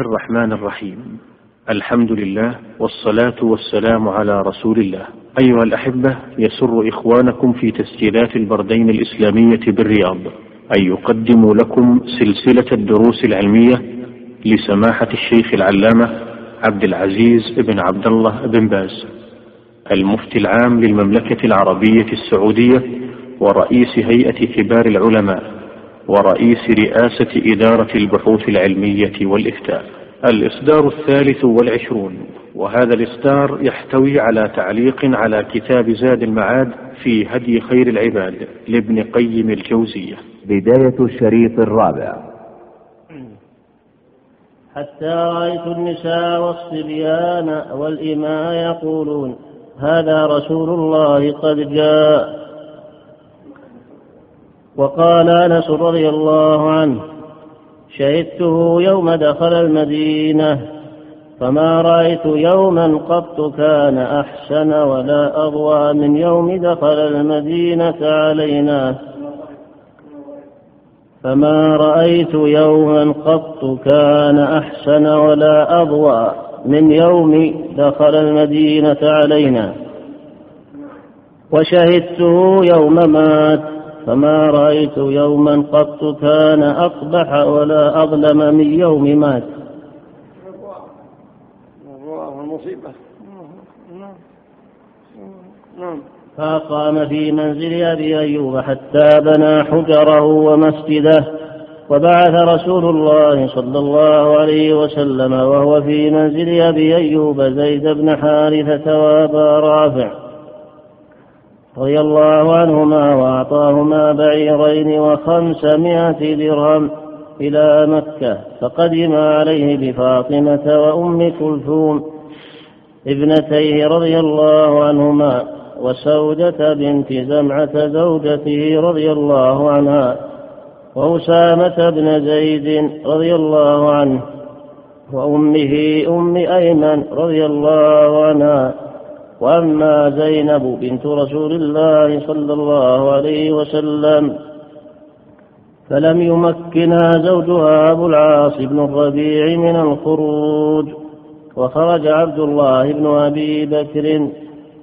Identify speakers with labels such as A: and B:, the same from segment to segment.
A: الرحمن الرحيم. الحمد لله والصلاة والسلام على رسول الله. أيها الأحبة يسر إخوانكم في تسجيلات البردين الإسلامية بالرياض أن يقدموا لكم سلسلة الدروس العلمية لسماحة الشيخ العلامة عبد العزيز بن عبد الله بن باز المفتي العام للمملكة العربية السعودية ورئيس هيئة كبار العلماء. ورئيس رئاسة إدارة البحوث العلمية والإفتاء. الإصدار الثالث والعشرون. وهذا الإصدار يحتوي على تعليق على كتاب زاد المعاد في هدي خير العباد لابن قيم الجوزية.
B: بداية الشريط الرابع.
C: حتى رأيت النساء والصبيان والإماء يقولون هذا رسول الله قد جاء. وقال أنس رضي الله عنه شهدته يوم دخل المدينة فما رأيت يوما قط كان أحسن ولا أضوى من يوم دخل المدينة علينا. فما رأيت يوما قط كان أحسن ولا أضوى من يوم دخل المدينة علينا. وشهدته يوم مات فما رأيت يوما قط كان أقبح ولا أظلم من يوم مات. فأقام في منزل أبي أيوب حتى بنى حجره ومسجده وبعث رسول الله صلى الله عليه وسلم وهو في منزل أبي أيوب زيد بن حارثة وأبا رافع. رضي الله عنهما وأعطاهما بعيرين وخمسمائة درهم إلى مكة فقدم عليه بفاطمة وأم كلثوم ابنتيه رضي الله عنهما وسودة بنت زمعة زوجته رضي الله عنها وأسامة بن زيد رضي الله عنه وأمه أم أيمن رضي الله عنها. وأما زينب بنت رسول الله صلى الله عليه وسلم فلم يمكنها زوجها أبو العاص بن الربيع من الخروج وخرج عبد الله بن أبي بكر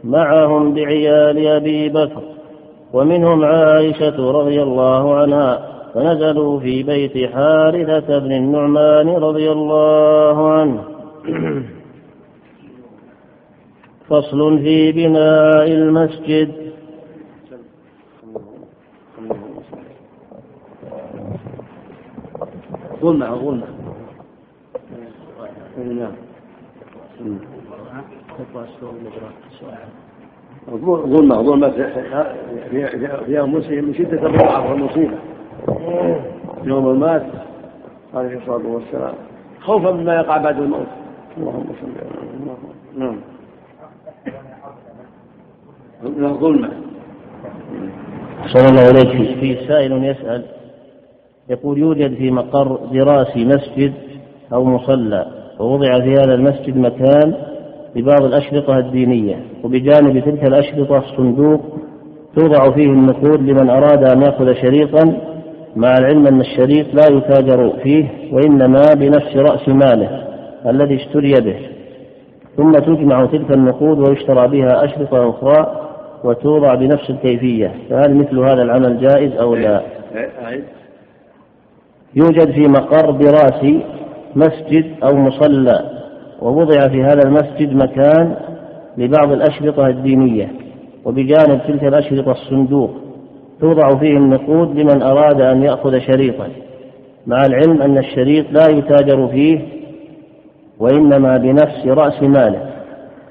C: معهم بعيال أبي بكر ومنهم عائشة رضي الله عنها فنزلوا في بيت حارثة بن النعمان رضي الله عنه. فصل في بناء المسجد.
D: ظلمة ظلمة نعم ظلمة ظلمة فيها مسلم من شدة الضعف والمصيبة يوم مات عليه الصلاة والسلام. خوفا مما يقع بعد الموت. اللهم صل على نعم. ظلمة.
C: صلى الله عليه في سائل يسأل يقول يوجد في مقر دراسي مسجد أو مصلى ووضع في هذا المسجد مكان لبعض الأشرطة الدينية وبجانب تلك الأشرطة صندوق توضع فيه النقود لمن أراد أن يأخذ شريطا مع العلم أن الشريط لا يتاجر فيه وإنما بنفس رأس ماله الذي اشتري به. ثم تجمع تلك النقود ويشترى بها أشرطة أخرى وتوضع بنفس الكيفية فهل مثل هذا العمل جائز أو لا؟ يوجد في مقر دراسي مسجد أو مصلى ووضع في هذا المسجد مكان لبعض الأشرطة الدينية وبجانب تلك الأشرطة الصندوق توضع فيه النقود لمن أراد أن يأخذ شريطا. مع العلم أن الشريط لا يتاجر فيه وإنما بنفس رأس ماله.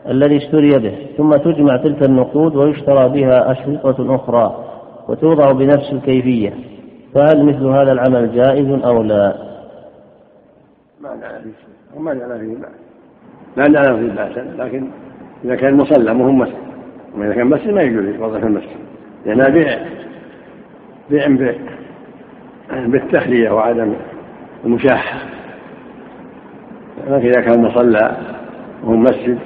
C: الذي اشتري به ثم تجمع تلك النقود ويشترى بها أشرطة أخرى وتوضع بنفس الكيفية. فهل مثل هذا العمل جائز أو لا؟
D: ما نعلم ما نعلم فيه ما نعلم فيه بأسا لكن إذا كان مصلى مو مسجد أما إذا كان مسجد ما يجوز وضع في المسجد. لأنها بيع بيع بالتخلية وعدم المشاحة. لكن إذا كان مصلى وهو مسجد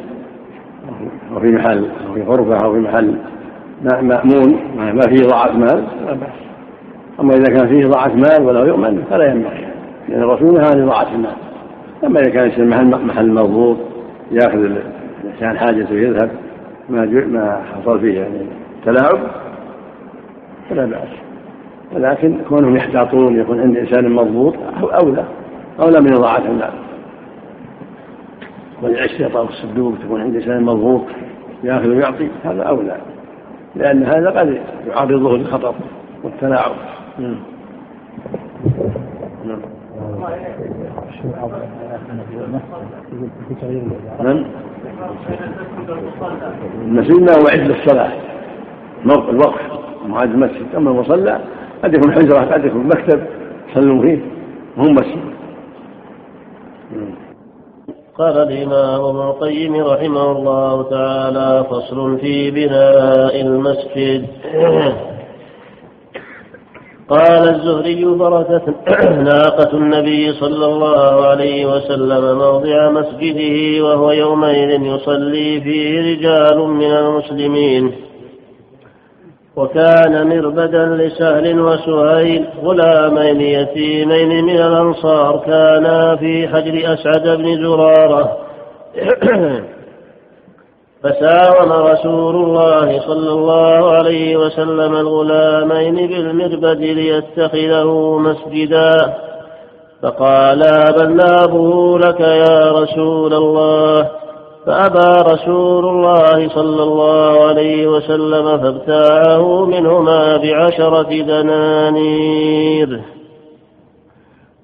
D: أو في محل أو في غرفة أو في محل مأمون ما فيه ضاعة مال. لا بأس. أما إذا كان فيه ضاعة مال ولا يؤمن فلا ينبغي. لأن الرسول نهى عن ضاعة المال. أما إذا كان محل محل مضبوط يأخذ الإنسان حاجته ويذهب ما ما حصل فيه يعني تلاعب فلا بأس. ولكن كونهم يحتاطون يكون عند إنسان مضبوط أولى أولى من إضاعة المال. والاشتراط الصدوق تكون عند إنسان مضبوط يأخذ ويعطي هذا أولى. لأن هذا قد يعرضه للخطر والتلاعب. نعم. نعم. المسجد ما هو عد للصلاة الوقف. معاد المسجد. أما المصلى قد يكون حجرة قد يكون مكتب يصلون فيه. وهم مسجد.
C: قال الإمام ابن القيم رحمه الله تعالى فصل في بناء المسجد. قال الزهري بركة ناقة النبي صلى الله عليه وسلم موضع مسجده وهو يومئذ يصلي فيه رجال من المسلمين. وكان مربدا لسهل وسهيل غلامين يتيمين من الأنصار كانا في حجر أسعد بن زرارة. فساوم رسول الله صلى الله عليه وسلم الغلامين بالمربد ليتخذه مسجدا. فقالا بل نابه لك يا رسول الله. فأبى رسول الله صلى الله عليه وسلم فابتاعه منهما بعشرة دنانير.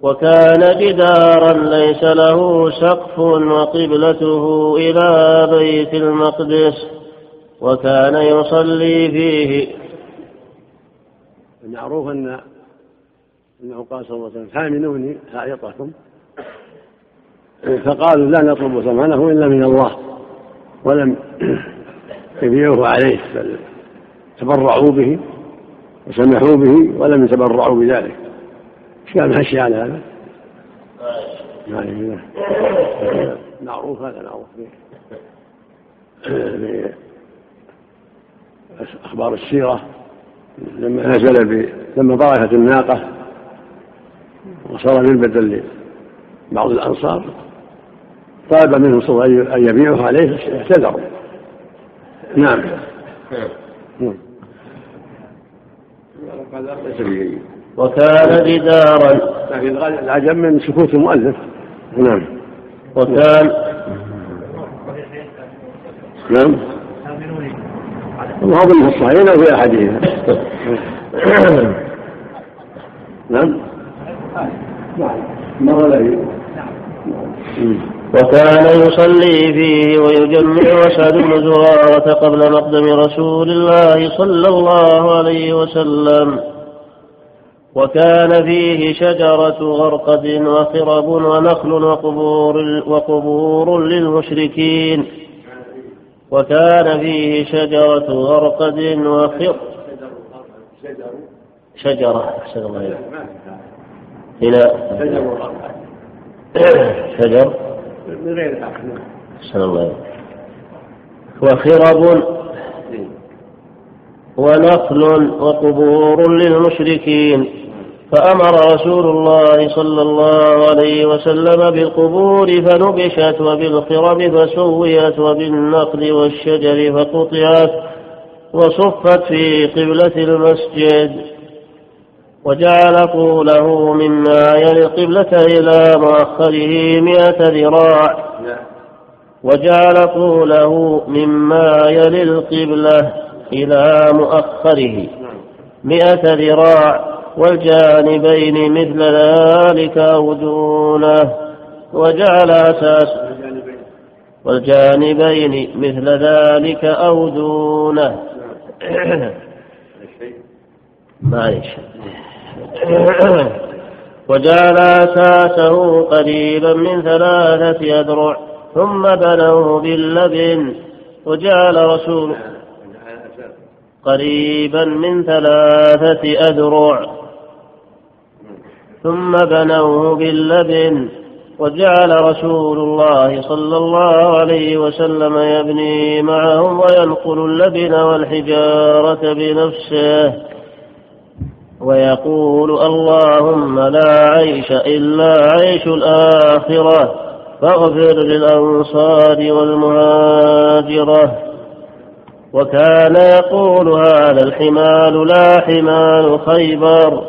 C: وكان جدارا ليس له سقف وقبلته إلى بيت المقدس وكان يصلي فيه.
D: المعروف أن قال صلى الله عليه وسلم حاملوني حائطكم فقالوا لا نطلب ثمنه إلا من الله. ولم يبيعوه عليه بل تبرعوا به وسمحوا به ولم يتبرعوا بذلك. إيش كان ماشي على هذا؟ معروف هذا معروف في أخبار السيرة لما نزل ب... لما بركت الناقة وصار من بدل لبعض الأنصار. طلب منهم صلى الله أن يبيعه عليه اعتذروا. نعم. نعم
C: وكان جدارا.
D: لكن العجب من سكوت المؤلف. نعم.
C: وكان
D: نعم. وهو ضمن الصحيحين أو في احدهما نعم. نعم. مر
C: وكان يصلي فيه ويجمع أسعد بن زرارة قبل مقدم رسول الله صلى الله عليه وسلم. وكان فيه شجرة غرقد وخرب ونخل وقبور, وقبور للمشركين. وكان فيه شجرة غرقد وخر شجرة أحسن الله إلى شجر؟ من غير الله. وخرب ونخل وقبور للمشركين. فأمر رسول الله صلى الله عليه وسلم بالقبور فنبشت وبالخرب فسويت وبالنخل والشجر فقطعت وصفت في قبلة المسجد. وجعل طوله مما يلي القبلة إلى مؤخره مئة ذراع. وجعل طوله مما يلي القبلة إلى مؤخره مئة ذراع. والجانبين مثل ذلك أو دونه وجعل أساس والجانبين مثل ذلك أو دونه معلش وجعل أساسه قريبا من ثلاثة أذرع ثم بنوه باللبن. وجعل رسول قريبا من ثلاثة أذرع. ثم بنوه باللبن. وجعل رسول الله صلى الله عليه وسلم يبني معهم وينقل اللبن والحجارة بنفسه. ويقول اللهم لا عيش إلا عيش الآخرة فاغفر للأنصار والمهاجرة. وكان يقول هذا الحمال لا حمال خيبر.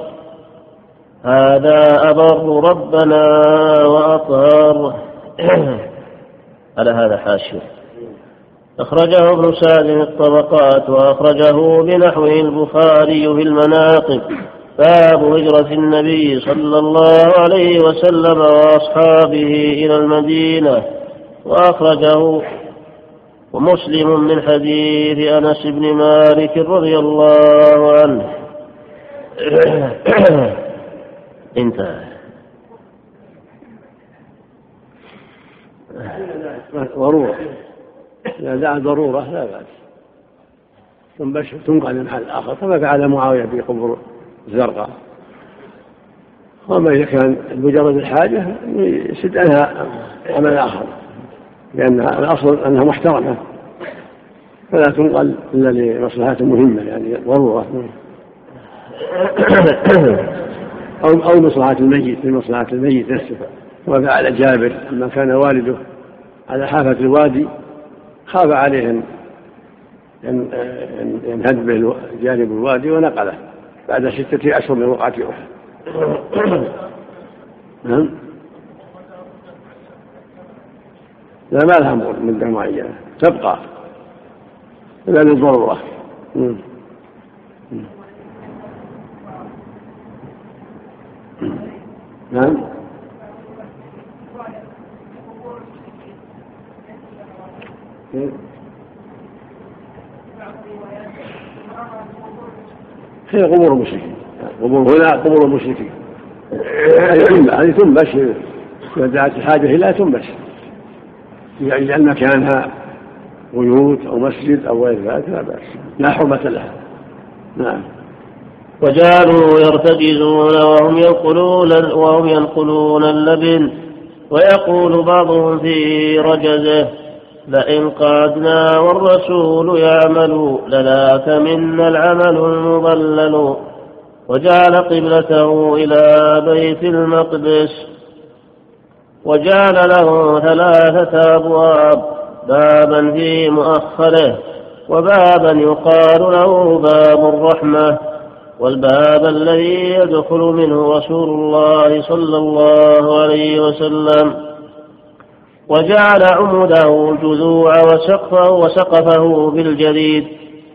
C: هذا أبر ربنا وأطهر. على هذا حاشية. أخرجه ابن سعد في الطبقات وأخرجه بنحوه البخاري في المناقب. باب هجرة النبي صلى الله عليه وسلم وأصحابه إلى المدينة. وأخرجه ومسلم من حديث أنس بن مالك رضي الله عنه. انتهى.
D: ضرورة إذا دعا ضرورة لا بأس. تنقل من آخر كما فعل معاوية في قبور الزرقاء وما إذا كان بمجرد الحاجة يسد عنها عمل آخر لأن الأصل أنها محترمة. فلا تنقل إلا لمصلحة مهمة يعني ضرورة. أو أو مصلحة الميت لمصلحة الميت نفسه. وفعل جابر لما كان والده على حافة الوادي خاف عليه أن ينهد به جانب الوادي ونقله بعد ستة أشهر من وقعة أحد. نعم. لا ما لها مدة معينة. تبقى. إلا للضرورة. نعم. هي قبور المشركين. قبور هنا قبور المشركين. هذه تنبش إذا دعت الحاجة إليها تنبش يعني لأن مكانها بيوت أو مسجد أو غير ذلك لا بأس. لا حرمة لها. نعم.
C: وجعلوا يرتجزون وهم ينقلون وهم ينقلون اللبن ويقول بعضهم في رجزه لئن قعدنا والرسول يعمل لذاك منا العمل المضلل وجعل قبلته إلى بيت المقدس وجعل له ثلاثة أبواب بابا في مؤخره وبابا يقال له باب الرحمة والباب الذي يدخل منه رسول الله صلى الله عليه وسلم. وجعل عمده الجذوع وسقفه وسقفه بالجديد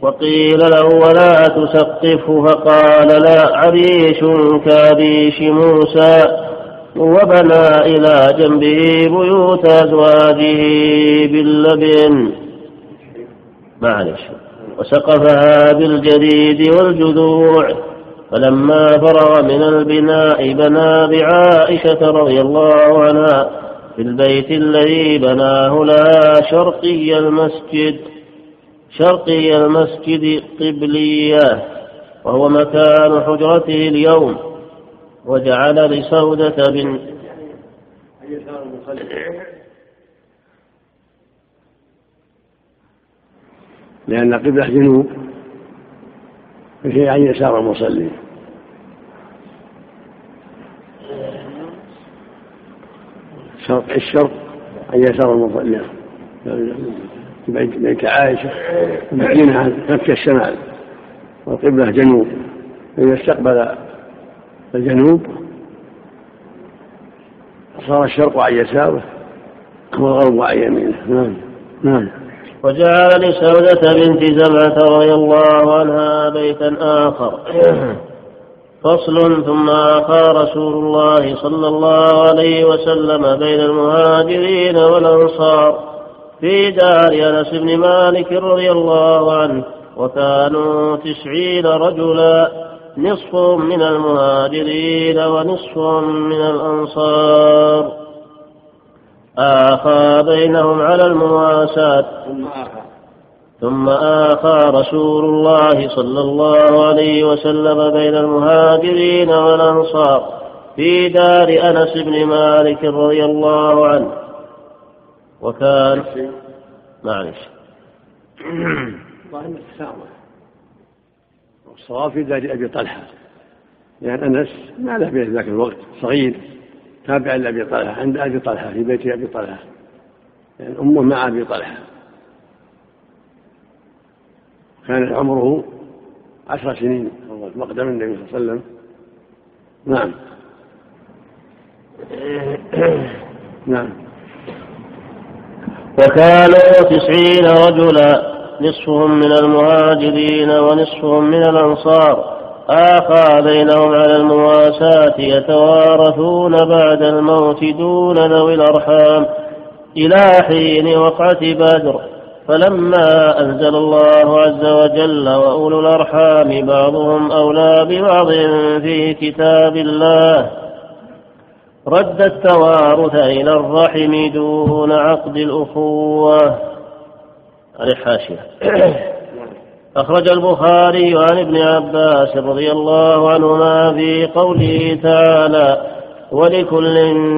C: وقيل له ولا تسقفه فقال لا عريش كعريش موسى وبنى إلى جنبه بيوت أزواجه باللبن. معلش. وسقفها بالجديد والجذوع. فلما فرغ من البناء بنى بعائشة رضي الله عنها. في البيت الذي بناه لها شرقي المسجد شرقي المسجد قبلية وهو مكان حجرته اليوم وجعل لسودة بن
D: لأن قبلة جنوب فهي عن يسار المصلي شرق الشرق عن يسار المصلي بيت عائشة. المدينة عن مكة الشمال. والقبلة جنوب. فإذا استقبل الجنوب صار الشرق عن يساره والغرب عن يمينه. نعم. نعم.
C: وجعل لسودة بنت زمعة رضي الله عنها بيتا آخر. فصل ثم أخى رسول الله صلى الله عليه وسلم بين المهاجرين والأنصار في دار أنس بن مالك رضي الله عنه وكانوا تسعين رجلا نصف من المهاجرين ونصف من الأنصار. آخى بينهم على المواساة. ثم آخى رسول الله صلى الله عليه وسلم بين المهاجرين والأنصار في دار أنس بن مالك رضي الله عنه. وكان معلش.
D: والصواب في دار أبي طلحة. لأن أنس ما له في ذاك الوقت صغير. تابعا لأبي طلحة عند أبي طلحة في بيت أبي طلحة. يعني أمه مع أبي طلحة. كان عمره عشر سنين. مقدم النبي صلى الله عليه وسلم. نعم. نعم.
C: وكانوا تسعين رجلا نصفهم من المهاجرين ونصفهم من الأنصار. آخى بينهم على المواساة يتوارثون بعد الموت دون ذوي الأرحام. إلى حين وقعة بدر. فلما أنزل الله عز وجل وأولو الأرحام بعضهم أولى ببعض في كتاب الله رد التوارث إلى الرحم دون عقد الأخوة. الحاشية أخرج البخاري عن ابن عباس رضي الله عنهما في قوله تعالى ولكل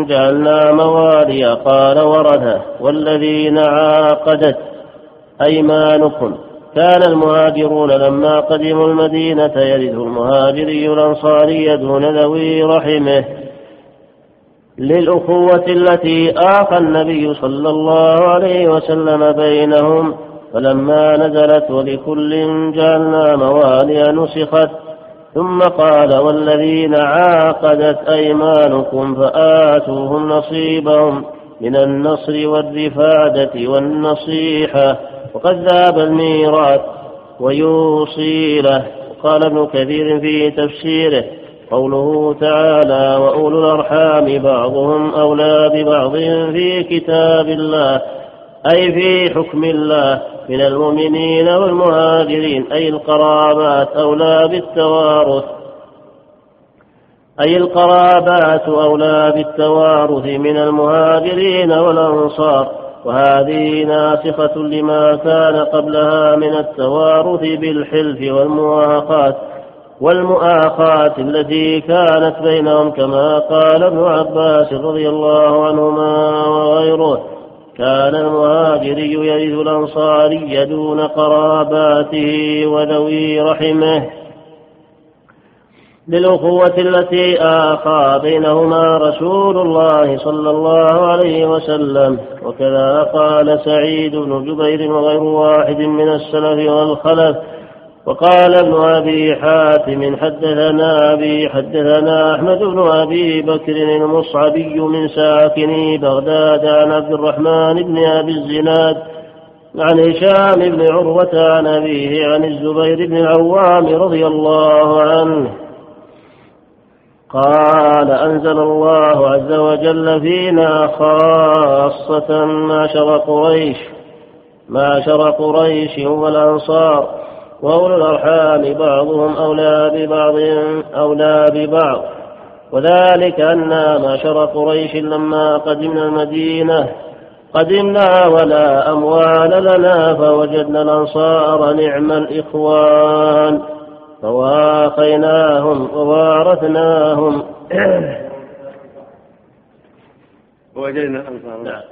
C: جعلنا موالي قال ورثه والذين عاقدت أيمانكم. كان المهاجرون لما قدموا المدينة يرث المهاجري الأنصاري دون ذوي رحمه للأخوة التي آخى النبي صلى الله عليه وسلم بينهم. فلما نزلت ولكل جعلنا موالي نسخت. ثم قال والذين عاقدت أيمانكم فآتوهم نصيبهم من النصر والرفادة والنصيحة. وقد ذاب الميراث ويوصي له. قال ابن كثير في تفسيره قوله تعالى وأولو الأرحام بعضهم أولى ببعض في كتاب الله أي في حكم الله من المؤمنين والمهاجرين أي القرابات أولى بالتوارث أي القرابات أولى بالتوارث من المهاجرين والأنصار. وهذه ناسخة لما كان قبلها من التوارث بالحلف والمواقات والمؤاخاة التي كانت بينهم كما قال ابن عباس رضي الله عنهما وغيره. كان المهاجري يرث الأنصاري دون قراباته وذوي رحمه. للأخوة التي آخى بينهما رسول الله صلى الله عليه وسلم. وكذا قال سعيد بن جبير وغير واحد من السلف والخلف. وقال ابن أبي حاتم حدثنا أبي حدثنا أحمد بن أبي بكر المصعبي من ساكني بغداد عن عبد الرحمن بن أبي الزناد عن هشام بن عروة عن أبيه عن الزبير بن العوام رضي الله عنه. قال أنزل الله عز وجل فينا خاصة معشر قريش معشر قريش والأنصار وأولو الأرحام بعضهم أولى ببعض أولى ببعض. وذلك أن معشر قريش لما قدمنا المدينة قدمنا ولا أموال لنا فوجدنا الأنصار نعم الإخوان. فواخيناهم ووارثناهم.
D: ووجدنا الأنصار.
C: نعم.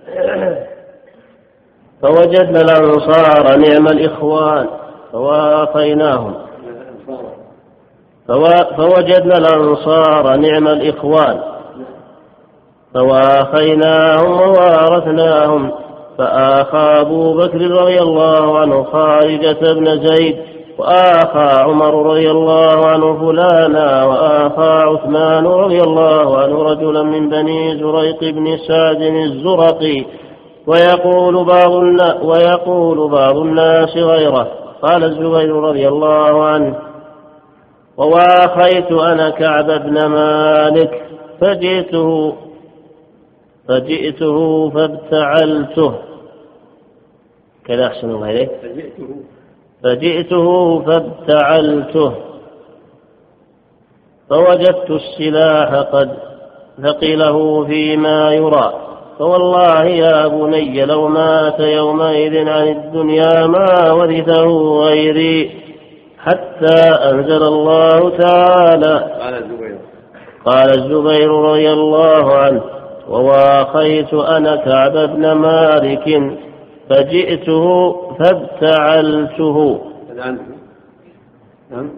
C: فوجدنا الأنصار نعم الإخوان. فوافيناهم فوجدنا الأنصار نعم الإخوان. فواخيناهم ووارثناهم. فآخى أبو بكر رضي الله عنه خارجة بن زيد. وآخى عمر رضي الله عنه فلانا وآخى عثمان رضي الله عنه رجلا من بني زريق بن سعد الزرقي. ويقول بعض ويقول بعض الناس غيره. قال الزبير رضي الله عنه وواخيت أنا كعب بن مالك فجئته فجئته فابتعلته. كذا أحسن الله إليك. فجئته فابتعلته. فوجدت السلاح قد ثقله فيما يرى. فوالله يا بني لو مات يومئذ عن الدنيا ما ورثه غيري حتى أنزل الله تعالى.
D: قال الزبير.
C: قال الزبير رضي الله عنه وواخيت أنا كعب بن مالك فجئته فابتعلته.
D: نعم نعم.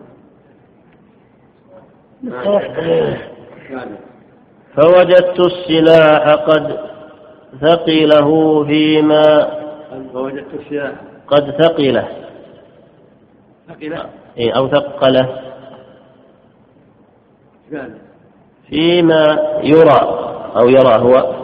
C: فوجدت السلاح قد ثقله فيما
D: فوجدت السلاح.
C: قد ثقله
D: ثقله
C: أو ثقله. فيما يرى أو يرى هو.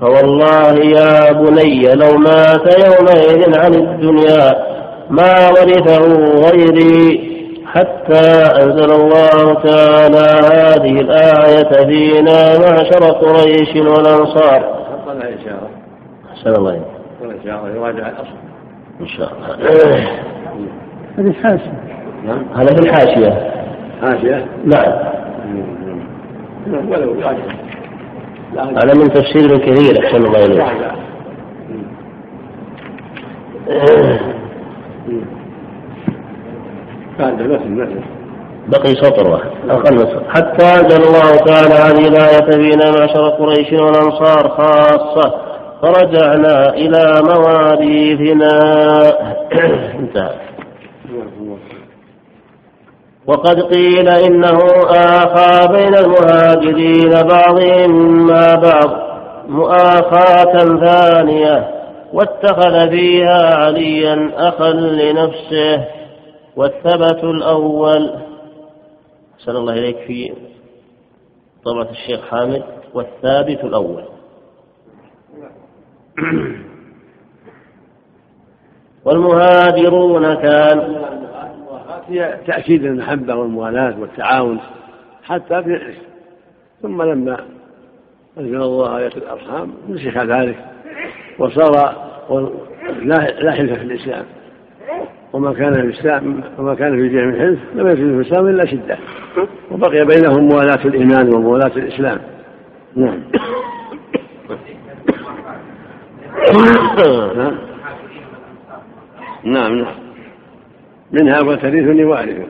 C: فوالله يا بني لو مات يومئذ عن الدنيا ما ورثه غيري حتى أنزل الله تعالى هذه الآية فينا معشر قريش والأنصار. أحسن الله إن شاء الله يراجع الأصل. إن شاء الله.
E: هذه الحاشية.
C: نعم. هذا في الحاشية.
D: حاشية؟
C: نعم.
D: ولو
C: هذا من تفسير كثير أحسن الله إليك. بقي سطر واحد أقل سطر حتى أنزل الله تعالى هذه الآية فينا معشر قريش والأنصار خاصة. فرجعنا إلى مواريثنا. انتهى. وقد قيل إنه آخى بين المهاجرين بعضهم مع بعض مؤاخاة ثانية واتخذ فيها عليا أخا لنفسه والثبت الأول. أحسن الله إليك في طبعة الشيخ حامد والثابت الأول. والمهاجرون كان
D: هي تأكيد المحبة والموالاة والتعاون حتى في العرس ثم لما أنزل الله آية الأرحام نسخ ذلك وصار لا حلف في الإسلام. وما كان في الإسلام وما كان في جهة من حلف لم يكن في الإسلام إلا شدة. وبقي بينهم موالاة الإيمان وموالاة الإسلام. نعم. نعم. نعم نعم. منها وترثني وارث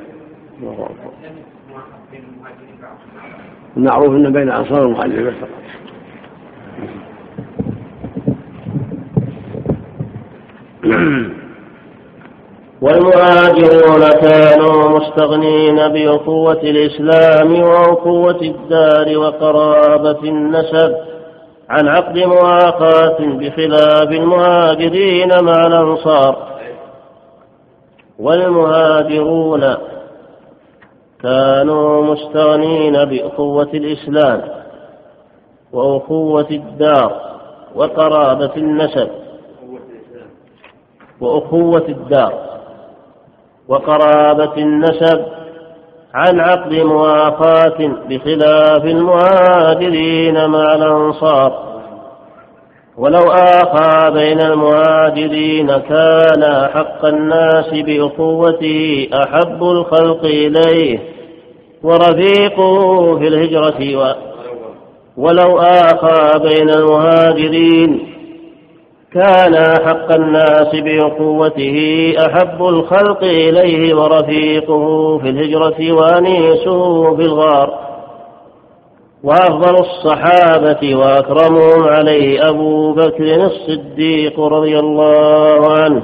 D: المعروف إن بين أنصار المهاجرين فقط
C: والمهاجرون كانوا مستغنين بأخوة الإسلام وأخوة الدار وقرابة النسب عن عقد مؤاخاة بخلاف المهاجرين مع الأنصار. والمهاجرون كانوا مستغنين بأخوة الإسلام وأخوة الدار وقرابة النسب وأخوة الدار وقرابة النسب عن عقد موافاة بخلاف المهاجرين مع الأنصار. ولو آخى بين المهاجرين كان حق الناس بأخوته أحب الخلق إليه ورفيقه في الهجرة و ولو آخى بين المهاجرين كان حق الناس بأخوته أحب الخلق إليه ورفيقه في الهجرة وأنيسه في الغار. وأفضل الصحابة وأكرمهم عليه أبو بكر الصديق رضي الله عنه.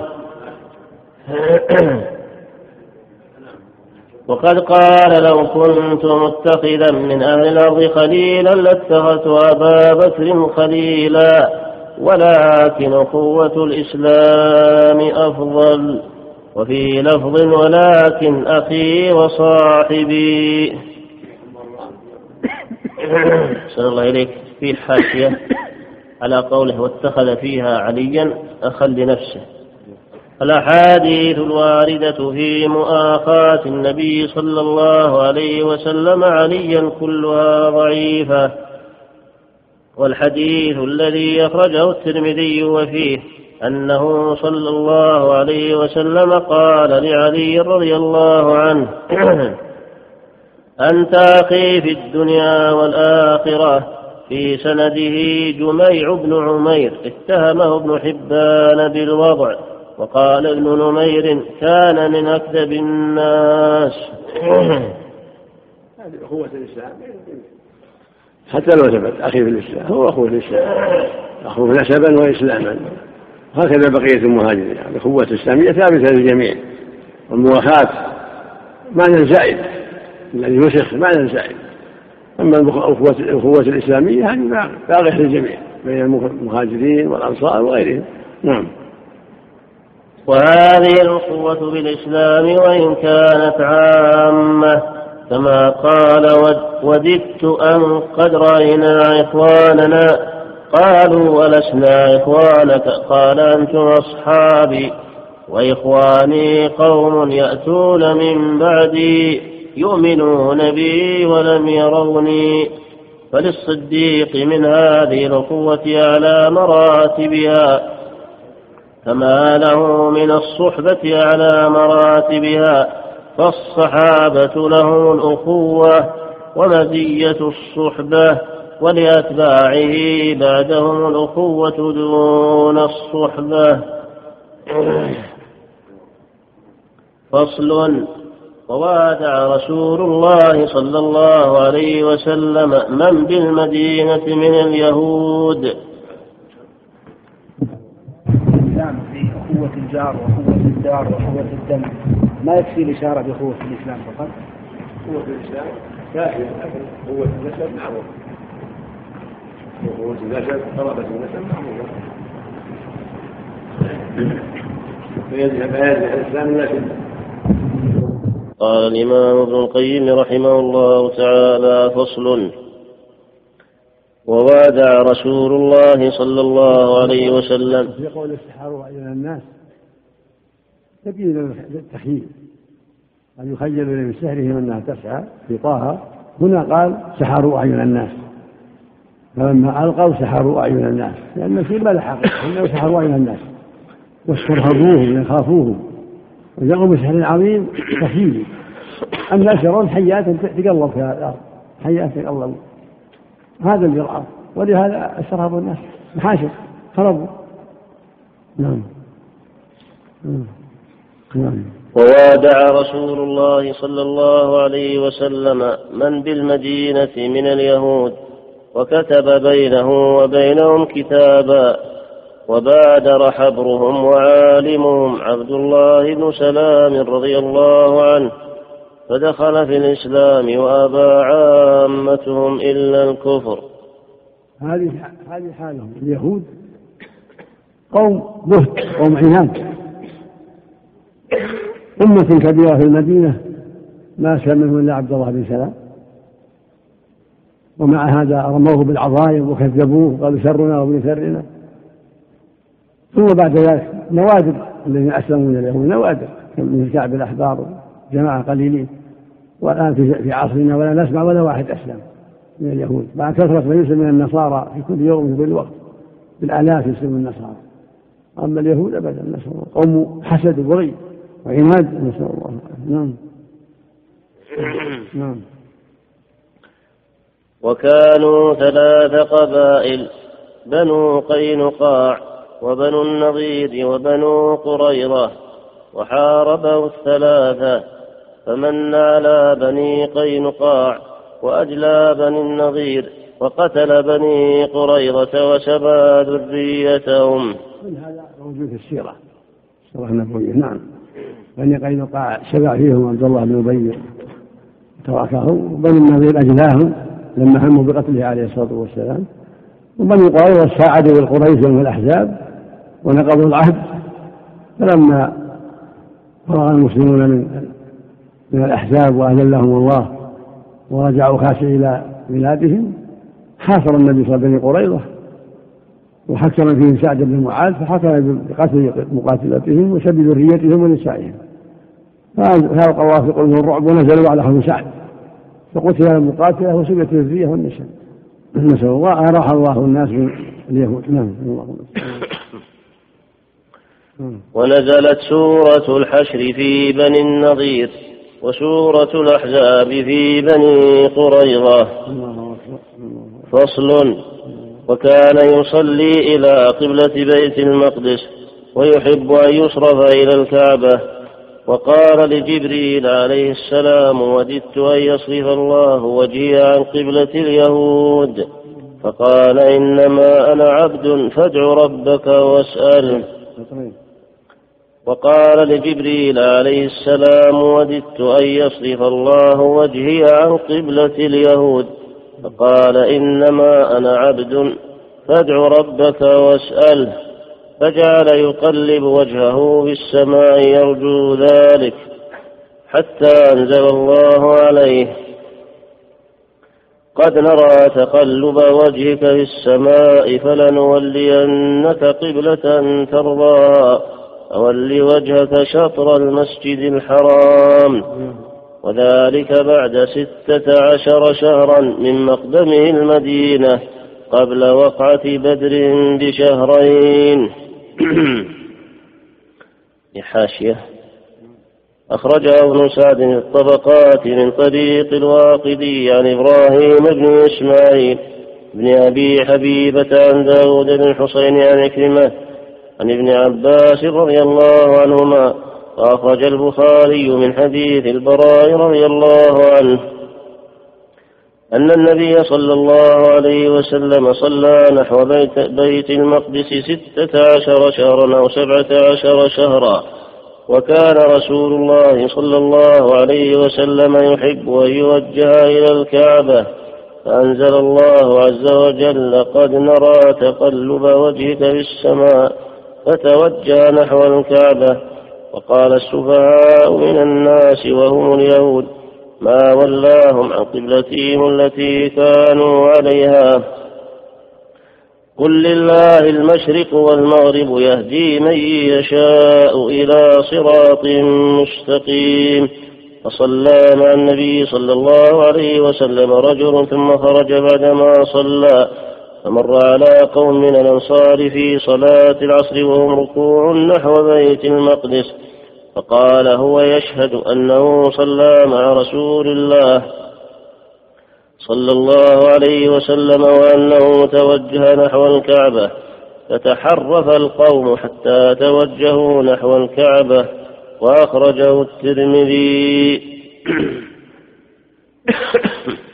C: وقد قال لو كنت متخذا من أهل الأرض خليلا لاتخذت أبا بكر خليلا ولكن قوة الإسلام أفضل. وفي لفظ ولكن أخي وصاحبي. صلى الله إليك في حاشية على قوله واتخذ فيها عليا أخا لنفسه. الأحاديث الواردة في مؤاخاة النبي صلى الله عليه وسلم عليا كلها ضعيفة. والحديث الذي أخرجه الترمذي وفيه أنه صلى الله عليه وسلم قال لعلي رضي الله عنه أنت أخي في الدنيا والآخرة في سنده جميع بن عمير اتهمه ابن حبان بالوضع وقال ابن نمير كان من أكذب الناس.
D: هذه أخوة الإسلام. حتى لو ثبت أخي في الإسلام هو أخوه في الإسلام. أخوه نسبا وإسلاما. هكذا بقية المهاجرين الأخوة الإسلامية ثابتة للجميع. والمواساة معنى زائد. الذي نسخ معنى زائد
F: أما الأخوة الأخوة الإسلامية هذه باقية للجميع بين المهاجرين والأنصار وغيرهم. نعم.
C: وهذه الأخوة بالإسلام وإن كانت عامة كما قال وددت أن قد رأينا إخواننا. قالوا ولسنا إخوانك. قال أنتم أصحابي. وإخواني قوم يأتون من بعدي. يؤمنون بي ولم يروني فللصديق من هذه الأخوة على مراتبها كما له من الصحبة على مراتبها فالصحابة لهم الأخوة ومزية الصحبة ولأتباعه بعدهم الأخوة دون الصحبة. فصل ووادع رسول الله صلى الله عليه وسلم من بالمدينة من اليهود.
D: الإسلام في أخوة الجار وأخوة الدار وأخوة الدم. ما يكفي الإشارة بأخوة الإسلام فقط؟
F: قوة الإسلام كافية لكن قوة النسب معروفة. قوة النسب قرابة النسب معروفة. فيذهب الإسلام لكن
C: قال الإمام ابن القيم رحمه الله تعالى فصل. ووادع رسول الله صلى الله عليه وسلم.
D: في قول السحر إلى الناس تبين التخييل أن يخيل من سحرهم أنها تسعى في طه. هنا قال سحروا أعين الناس. فلما ألقوا سحروا أعين الناس. لأن في ما حقيقة أنه سحروا أعين الناس. واسترهبوهم يخافوهم. وجاءوا بسحر عظيم تخيل الناس يرون حيات تقلب في الأرض. حيات تقلب هذا اللي رأى ولهذا استرهبوا الناس. محاشر. هربوا نعم.
C: نعم. ووادع رسول الله صلى الله عليه وسلم من بالمدينة من اليهود وكتب بينه وبينهم كتابا وبادر حبرهم وعالمهم عبد الله بن سلام رضي الله عنه فدخل في الإسلام وأبى عامتهم إلا الكفر.
D: هذه هذه حالهم اليهود قوم بهت قوم عناد أمة كبيرة في المدينة ما منهم إلا عبد الله بن سلام. ومع هذا رموه بالعظائم وكذبوه قالوا شرنا وابن شرنا. ثم بعد ذلك نوادر الذين أسلموا من اليهود نوادر من كعب الأحبار جماعة قليلين. والآن في عصرنا ولا نسمع ولا واحد أسلم من اليهود. مع كثرة ما يسلم من النصارى في كل يوم في كل وقت. بالآلاف يسلم النصارى. أما اليهود أبدا نسأل الله. قوم حسد وبغي وعناد نسأل الله. نعم. نعم.
C: وكانوا ثلاث قبائل بنو قينقاع وبنو النضير وبنو قريظة وحاربه الثلاثة فمن على بني قينقاع وأجلى بني النضير وقتل بني قريظة وسبى ذريتهم.
D: من هذا موجود في السيرة. السيرة النبوية. نعم. بني قينقاع شبع فيهم عبد الله بن أبي تركهم وبني النضير أجلاهم لما هموا بقتله عليه الصلاة والسلام وبني قريظة ساعدوا القريش يوم الأحزاب ونقضوا العهد فلما فرغ المسلمون من من الأحزاب وأذلهم الله ورجعوا خاشعين إلى بلادهم حاصر النبي صلى الله عليه وسلم قريظة وحكم فيهم سعد بن معاذ فحكم بقتل مقاتلتهم وسب ذريتهم ونسائهم. فألقى الله في قلوبهم الرعب ونزلوا على حكم سعد. فقتل المقاتلة وسبت الذرية والنساء. نسأل الله أراح الله الناس من اليهود. نعم. اللهم
C: ونزلت سورة الحشر في بني النضير وسورة الأحزاب في بني قريظة. فصل. وكان يصلي إلى قبلة بيت المقدس ويحب أن يصرف إلى الكعبة. وقال لجبريل عليه السلام وددت أن يصرف الله وجهي عن قبلة اليهود. فقال إنما أنا عبد فادع ربك واسأله وقال لجبريل عليه السلام وددت أن يصرف الله وجهي عن قبلة اليهود. فقال إنما أنا عبد فادع ربك واسأله. فجعل يقلب وجهه في السماء يرجو ذلك حتى أنزل الله عليه. قد نرى تقلب وجهك في السماء فلنولينك قبلة ترضاها فول وجهك شطر المسجد الحرام. وذلك بعد ستة عشر شهرا من مقدمه المدينة قبل وقعة بدر بشهرين. حاشية. أخرجه ابن سعد في الطبقات من طريق الواقدي عن إبراهيم بن إسماعيل بن أبي حبيبة عن داود بن حسين عن كلمة عن ابن عباس رضي الله عنهما وأخرج البخاري من حديث البراء رضي الله عنه أن النبي صلى الله عليه وسلم صلى نحو بيت, بيت المقدس ستة عشر شهرا أو سبعة عشر شهرا وكان رسول الله صلى الله عليه وسلم يحب أن يوجه إلى الكعبة فأنزل الله عز وجل قد نرى تقلب وجهك في السماء فتوجه نحو الكعبة وقال السفهاء من الناس وهم اليهود ما ولاهم عن قبلتهم التي كانوا عليها. قل لله المشرق والمغرب يهدي من يشاء إلى صراط مستقيم. فصلى مع النبي صلى الله عليه وسلم رجل ثم خرج بعدما صلى. فمر على قوم من الأنصار في صلاة العصر وهم ركوع نحو بيت المقدس فقال هو يشهد أنه صلى مع رسول الله صلى الله عليه وسلم وأنه توجه نحو الكعبة فتحرف القوم حتى توجهوا نحو الكعبة وأخرجه الترمذي.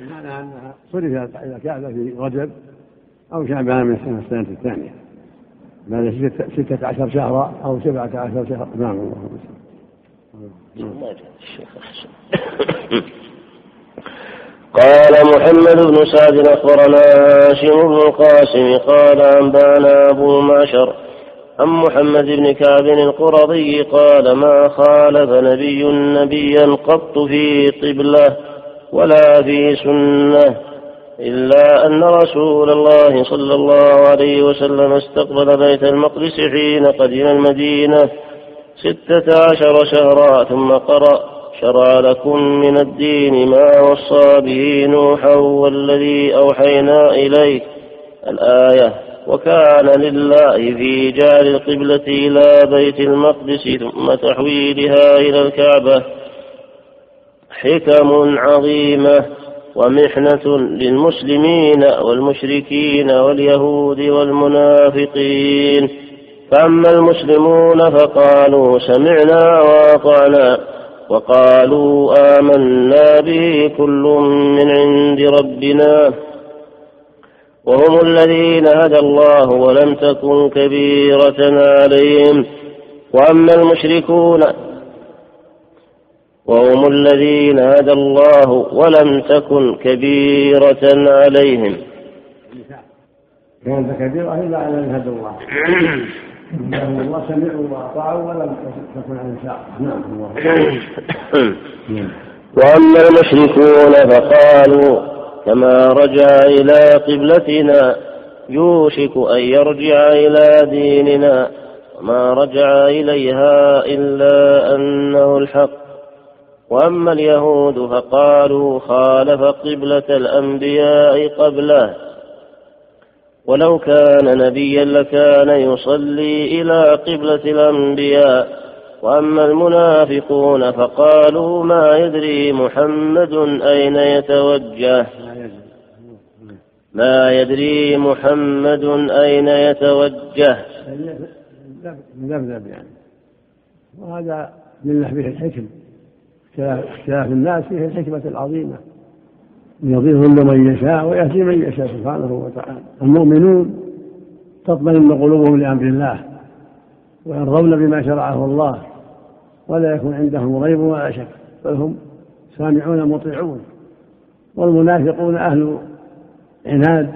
E: معنى أنها صرفت إلى الكعبة في رجب أو شعبان من السنة الثانية. بعد ستة عشر شهرا أو سبعة عشر شهرا. نعم الله
C: قال محمد بن سعد أخبرنا هاشم بن القاسم قال أنبأنا أبو معشر عن محمد بن كعب القرظي قال ما خالف نبي نبيا قط في قبله ولا في سنة إلا أن رسول الله صلى الله عليه وسلم استقبل بيت المقدس حين قدم المدينة ستة عشر شهرا ثم قرأ شرع لكم من الدين ما وصى به نوحا والذي أوحينا إليك الآية وكان لله في جعل القبلة إلى بيت المقدس ثم تحويلها إلى الكعبة حكم عظيمة ومحنة للمسلمين والمشركين واليهود والمنافقين. فأما المسلمون فقالوا سمعنا وأطعنا وقالوا آمنا به كل من عند ربنا. وهم الذين هدى الله ولم تكن كبيرة عليهم. وأما المشركون وهم الذين هدى الله ولم تكن كبيرة عليهم.
E: كانت كبيرة إلا أن هدى الله. الله سمعوا وأطاعوا ولم تكن عن نعم
C: وأما المشركون فقالوا كما رجع إلى قبلتنا يوشك أن يرجع إلى ديننا وما رجع إليها إلا أنه الحق. وأما اليهود فقالوا خالف قبلة الأنبياء قبله ولو كان نبيا لكان يصلي إلى قبلة الأنبياء وأما المنافقون فقالوا ما يدري محمد أين يتوجه ما يدري محمد أين يتوجه
E: مذبذب يعني وهذا لله به الحكم اختلاف الناس فيه الحكمة العظيمة. يضيف من يشاء ويهدي من يشاء سبحانه وتعالى. المؤمنون تطمئن قلوبهم لأمر الله ويرضون بما شرعه الله ولا يكون عندهم ريب ولا شك بل هم سامعون مطيعون.
D: والمنافقون أهل عناد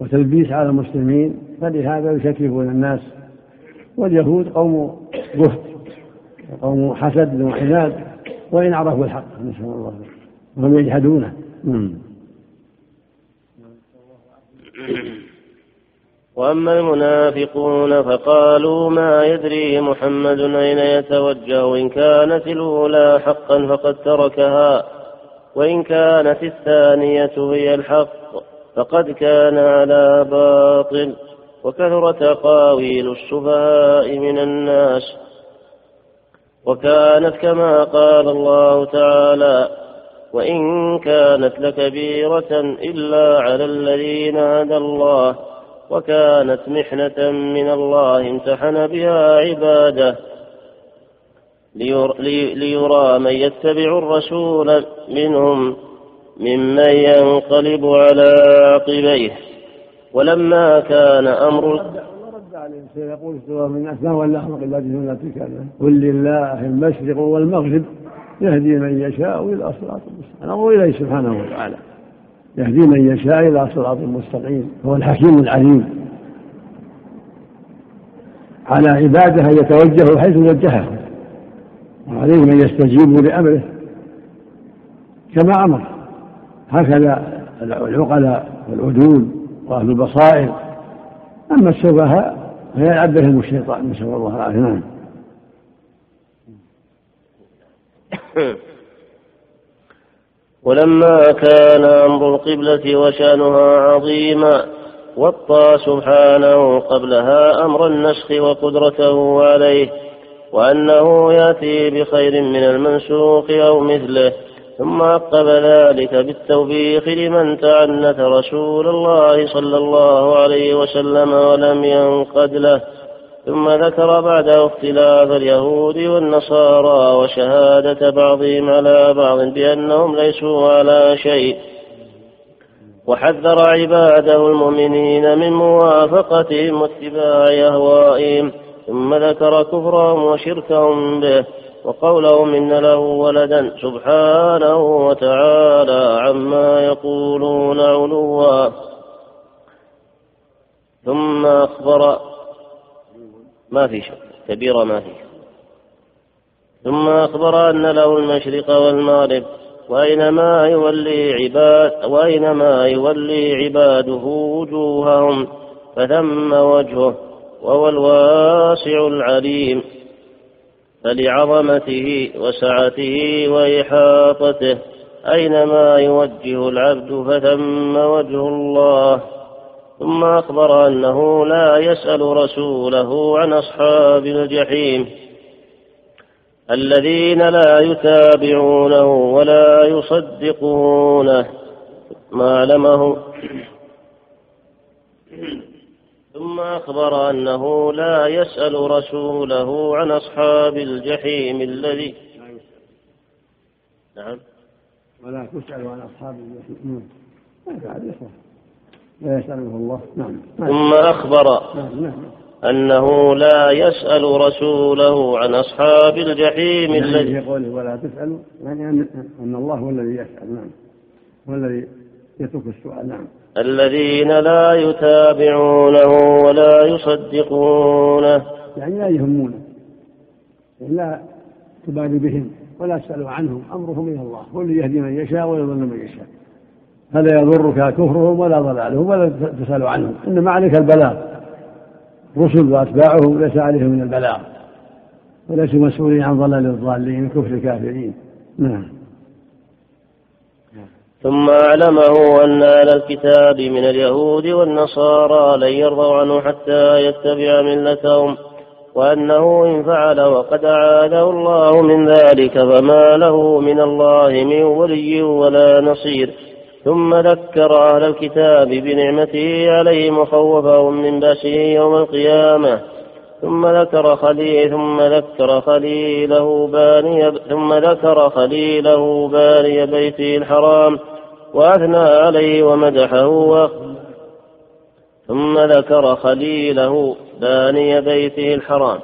D: وتلبيس على المسلمين فلهذا يشككون الناس. واليهود قوم جهد وقوم حسد وعناد. وإن عرفوا الحق نسأل الله وهم يجحدونه.
C: وأما المنافقون فقالوا ما يدري محمد أين يتوجه؟ إن كانت الأولى حقا فقد تركها. وإن كانت الثانية هي الحق فقد كان على باطل. وكثر تقاويل السفهاء من الناس. وكانت كما قال الله تعالى وإن كانت لكبيرة إلا على الذين هدى الله وكانت محنة من الله امتحن بها عباده ليرى من يتبع الرسول منهم ممن ينقلب على عقبيه. ولما كان أمر
D: عليه سيقول سوى من الناس ما ولا أحمق إلا دين لا قل لله المشرق والمغرب يهدي من يشاء إلى صراط المستقيم الأمر إليه سبحانه وتعالى. يهدي من يشاء إلى صراط مستقيم. هو الحكيم العليم. على عباده أن يتوجهوا حيث وجههم. وعليه من يستجيب لأمره. كما أمر. هكذا العقلاء والعدول وأهل البصائر. أما السفهاء فيلعب بهم الشيطان نسأل الله العافية. نعم.
C: ولما كان أمر القبلة وشأنها عظيما وطى سبحانه قبلها أمر النسخ وقدرته عليه وأنه يأتي بخير من المنسوخ أو مثله. ثم عقب ذلك بالتوبيخ لمن تعنت رسول الله صلى الله عليه وسلم ولم ينقد له. ثم ذكر بعده اختلاف اليهود والنصارى وشهادة بعضهم على بعض بأنهم ليسوا على شيء. وحذر عباده المؤمنين من موافقتهم واتباع أهوائهم. ثم ذكر كفرهم وشركهم به. وقولهم إن له ولدا سبحانه وتعالى عما يقولون علوا. ثم أخبر ما في شك كبيرة ما في ثم أخبر أن له المشرق والمغرب وأينما يولي عباد وأينما يولي عباده وجوههم فثم وجهه وهو الواسع العليم. فلعظمته وسعته وإحاطته أينما يوجه العبد فثم وجه الله. ثم أخبر أنه لا يسأل رسوله عن أصحاب الجحيم الذين لا يتابعونه ولا يصدقونه. ما علمه ثم أخبر أنه لا يسأل رسوله عن أصحاب الجحيم الذي
D: نعم. ولا تسأل عن أصحاب الجحيم. لا يسأله الله. نعم.
C: ثم أخبر نعم. نعم. أنه لا يسأل رسوله عن أصحاب الجحيم
D: يعني الذي يقول ولا تسأل يعني أن الله هو الذي يسأل. نعم. هو الذي يترك السؤال. نعم.
C: الذين لا يتابعونه ولا يصدقونه.
D: يعني لا يهمونه يعني لا تبالي بهم ولا تسألوا عنهم أمرهم إلى الله اللي يهدي من يشاء ويضل من يشاء. فلا يضرك كفرهم ولا ضلالهم ولا تسأل عنهم إنما عليك البلاغ. رسل وأتباعهم ليس عليهم من البلاغ وليسوا مسؤولين عن ضلال الضالين كفر الكافرين. نعم.
C: ثم أعلمه أن أهل الكتاب من اليهود والنصارى لن يرضوا عنه حتى يتبع ملتهم وأنه إن فعل وقد أعاده الله من ذلك فما له من الله من ولي ولا نصير. ثم ذكر أهل الكتاب بنعمته عليهم وخوفهم من بأسه يوم القيامة. ثم ذكر خليل ثم ذكر خليله باني ثم ذكر خليله باني بيته الحرام وأثنى عليه ومدحه ثم ذكر خليله باني بيته الحرام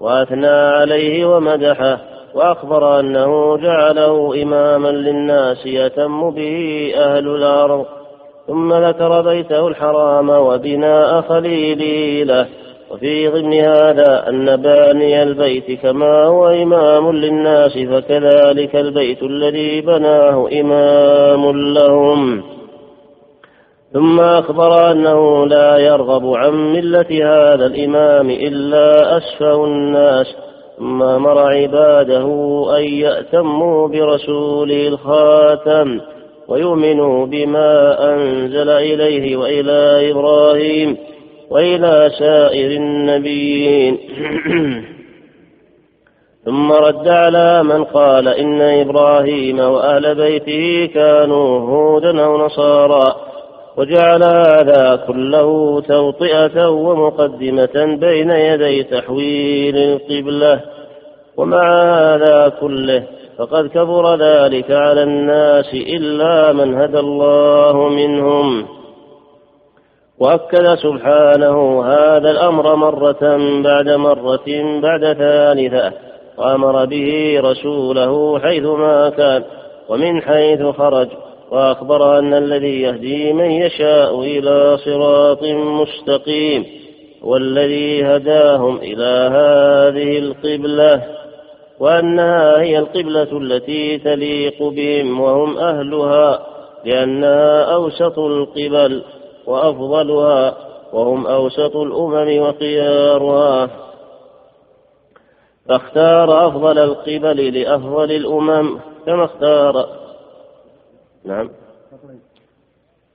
C: وأثنى عليه ومدحه وأخبر أنه جعله إماما للناس يتم به أهل الأرض ثم ذكر بيته الحرام وبناء خليله له. وفي ضمن هذا أن باني البيت كما هو إمام للناس فكذلك البيت الذي بناه إمام لهم. ثم أخبر أنه لا يرغب عن ملة هذا الإمام إلا أسفه الناس. ثم أمر عباده أن يأتموا برسوله الخاتم ويؤمنوا بما أنزل إليه وإلى إبراهيم. وإلى سائر النبيين. ثم رد على من قال إن إبراهيم وأهل بيته كانوا هودا أو نصارى وجعل هذا كله توطئة ومقدمة بين يدي تحويل القبلة. ومع هذا كله فقد كبر ذلك على الناس إلا من هدى الله منهم. وأكد سبحانه هذا الأمر مرة بعد مرة بعد ثالثة وأمر به رسوله حيثما كان ومن حيث خرج وأخبر أن الذي يهدي من يشاء إلى صراط مستقيم والذي هداهم إلى هذه القبلة وأنها هي القبلة التي تليق بهم وهم أهلها لأنها أوسط القبل. وأفضلها وهم أوسط الأمم وخيارها. فاختار أفضل القبل لأفضل الأمم كما اختار. نعم.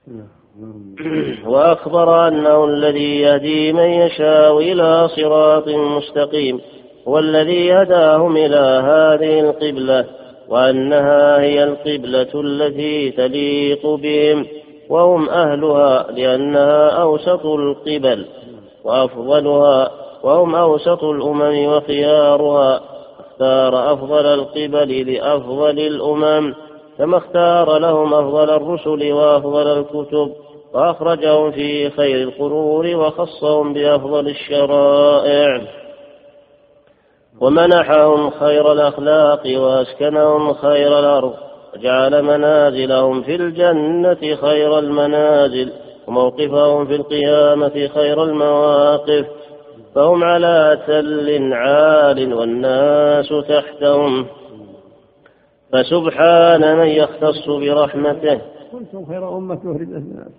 C: وأخبر أنه الذي يهدي من يشاء إلى صراط مستقيم هو الذي هداهم إلى هذه القبلة وأنها هي القبلة التي تليق بهم. وهم أهلها لأنها أوسط القبل وأفضلها وهم أوسط الأمم وخيارها اختار أفضل القبل لأفضل الأمم كما اختار لهم أفضل الرسل وأفضل الكتب وأخرجهم في خير القرون وخصهم بأفضل الشرائع ومنحهم خير الأخلاق وأسكنهم خير الأرض وجعل منازلهم في الجنة خير المنازل وموقفهم في القيامة خير المواقف. فهم على تل عال والناس تحتهم. فسبحان من يختص برحمته.
E: كنتم خير أمة أخرجت الناس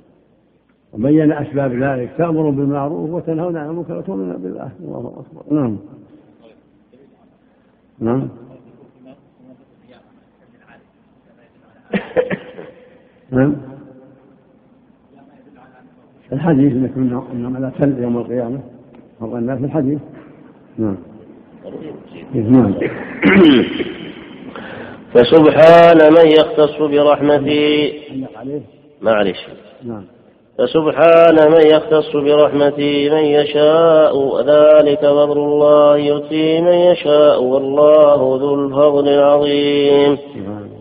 E: وبين أسباب ذلك تأمر بالمعروف وتنهون عن المنكر وتؤمنون بالله. الله أكبر. نعم. نعم. نعم. الحديث انكم انهم على تل يوم القيامة. فرق في الحديث. نعم. نعم.
C: فسبحان من يختص برحمته. معلش. نعم. فسبحان من يختص برحمته من يشاء ذلك فضل الله يؤتيه من يشاء والله ذو الفضل العظيم.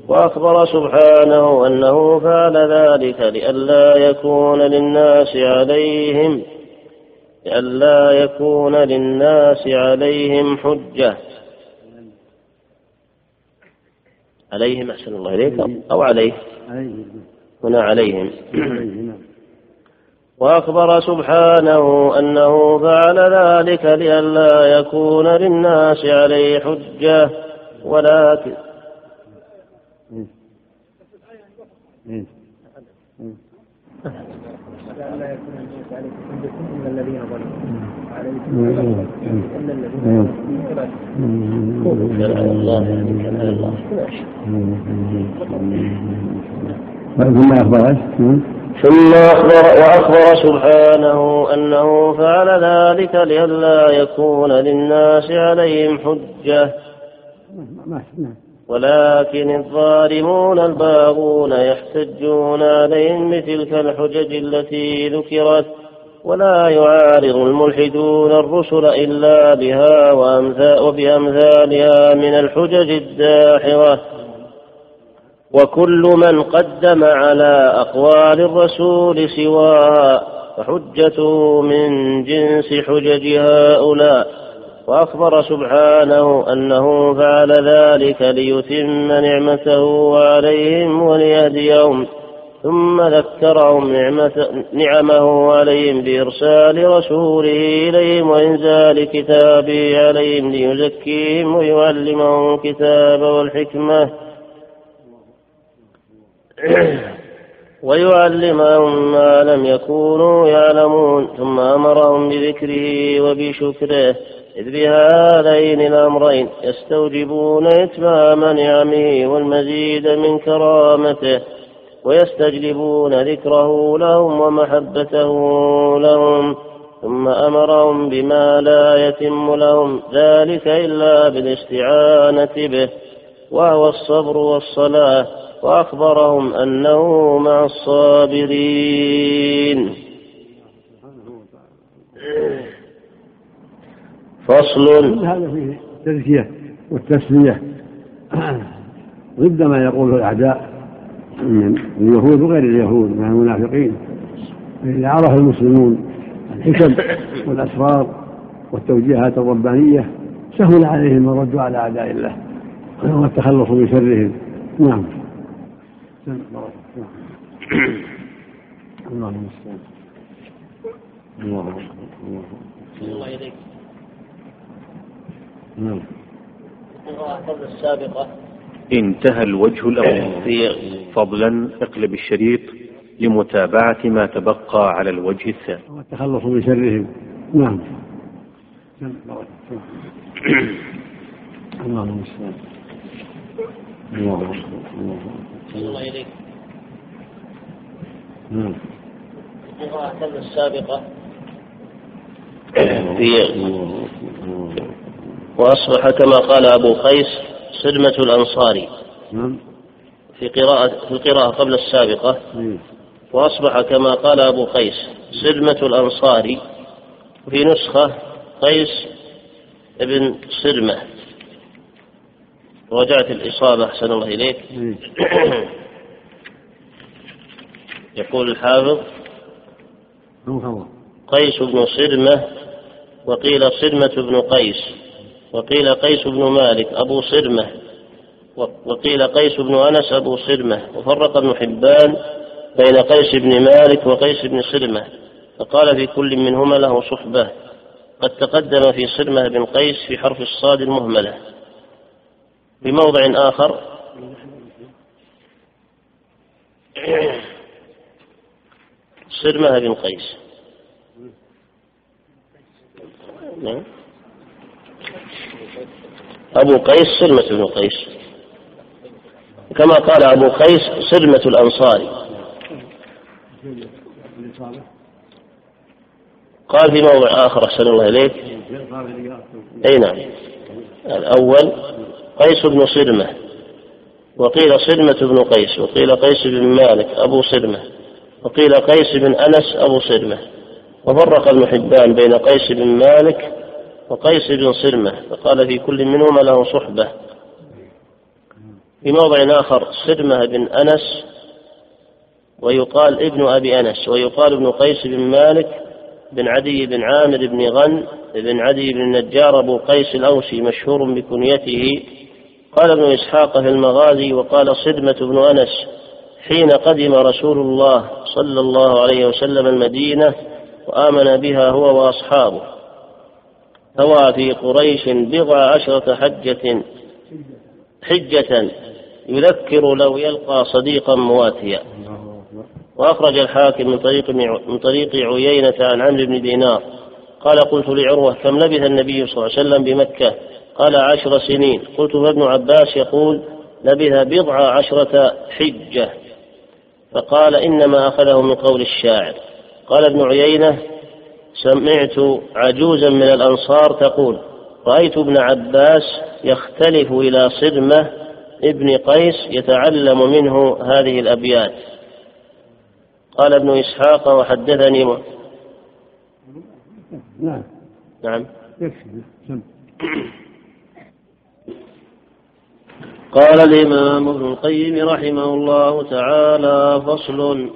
C: وأخبر سبحانه أنه فعل ذلك لئلا يكون للناس عليهم لئلا يكون للناس عليهم حجة. عليهم أحسن الله إليك أو عليه. هنا عليهم. وأخبر سبحانه أنه فعل ذلك لئلا يكون للناس عليه حجة ولكن الذين ظلموا
E: ثم أخبر
C: ثم أخبر وأخبر سبحانه أنه فعل ذلك لئلا يكون للناس عليهم حجة. ولكن الظالمون الباغون يحتجون عليهم بتلك الحجج التي ذكرت ولا يعارض الملحدون الرسل إلا بها وبأمثالها من الحجج الداحرة. وكل من قدم على أقوال الرسول سواها فحجته من جنس حجج هؤلاء. وأخبر سبحانه أنه فعل ذلك ليتم نعمته عليهم وليهديهم ثم ذكرهم نعمة نعمه عليهم بإرسال رسوله إليهم وإنزال كتابه عليهم ليزكيهم ويعلمهم الكتاب والحكمة ويعلمهم ما لم يكونوا يعلمون ثم أمرهم بذكره وبشكره. إذ بهذين الأمرين يستوجبون إتمام نعمه والمزيد من كرامته ويستجلبون ذكره لهم ومحبته لهم ثم أمرهم بما لا يتم لهم ذلك إلا بالاستعانة به وهو الصبر والصلاة وأخبرهم أنه مع الصابرين. فصل.
E: هذا فيه التزكية والتسلية ضد ما يقوله الأعداء من اليهود وغير اليهود من المنافقين. إذا عرف المسلمون الحكم والأسرار والتوجيهات الربانية سهل عليهم الرد على أعداء الله والتخلص من شرهم. نعم. الله المستعان الله الله إليك
A: نعم. السابقة. انتهى الوجه الأول. فضلا اقلب الشريط لمتابعة ما تبقى على الوجه الثاني.
E: والتخلص من شرهم. نعم. الله المستعان الله الله إليك
C: نعم. السابقة في وأصبح كما قال أبو قيس صدمة الأنصاري.
E: نعم.
C: في قراءة في القراءة قبل السابقة. وأصبح كما قال أبو قيس صدمة الأنصاري في نسخة قيس ابن صدمة رجعت الإصابة أحسن الله إليك. يقول الحافظ قيس بن صدمة وقيل صدمة بن قيس. وقيل قيس بن مالك أبو صدمة وقيل قيس بن أنس أبو صدمة وفرق ابن حبان بين قيس بن مالك وقيس بن صدمة فقال في كل منهما له صحبة. قد تقدم في صدمة بن قيس في حرف الصاد المهملة. في موضع آخر. صدمة بن قيس. نعم. أبو قيس سلمة بن قيس. كما قال أبو قيس سلمة الأنصاري. قال في موضع آخر أحسن الله إليك. أي نعم. الأول قيس بن صدمة وقيل صدمة بن قيس وقيل قيس بن مالك أبو صدمة وقيل قيس بن أنس أبو صدمة وفرق ابن حبان بين قيس بن مالك وقيس بن صرمة فقال في كل منهما له صحبة. في موضع آخر صرمة بن أنس ويقال ابن أبي أنس ويقال ابن قيس بن مالك بن عدي بن عامر بن غن بن عدي بن النجار أبو قيس الأوسي مشهور بكنيته. قال ابن إسحاق في المغازي وقال صدمة بن أنس حين قدم رسول الله صلى الله عليه وسلم المدينة وآمن بها هو وأصحابه. هوى في قريش بضع عشرة حجة حجة يذكر لو يلقى صديقا مواتيا. وأخرج الحاكم من طريق من طريق عيينة عن عمرو بن دينار. قال قلت لعروة كم لبث النبي صلى الله عليه وسلم بمكة؟ قال عشر سنين. قلت فابن عباس يقول لبث بضع عشرة حجة. فقال إنما أخذه من قول الشاعر. قال ابن عيينة سمعت عجوزا من الأنصار تقول رأيت ابن عباس يختلف إلى صدمة ابن قيس يتعلم منه هذه الأبيات. قال ابن إسحاق وحدثني م...
E: نعم.
C: نعم. قال الإمام ابن القيم رحمه الله تعالى فصل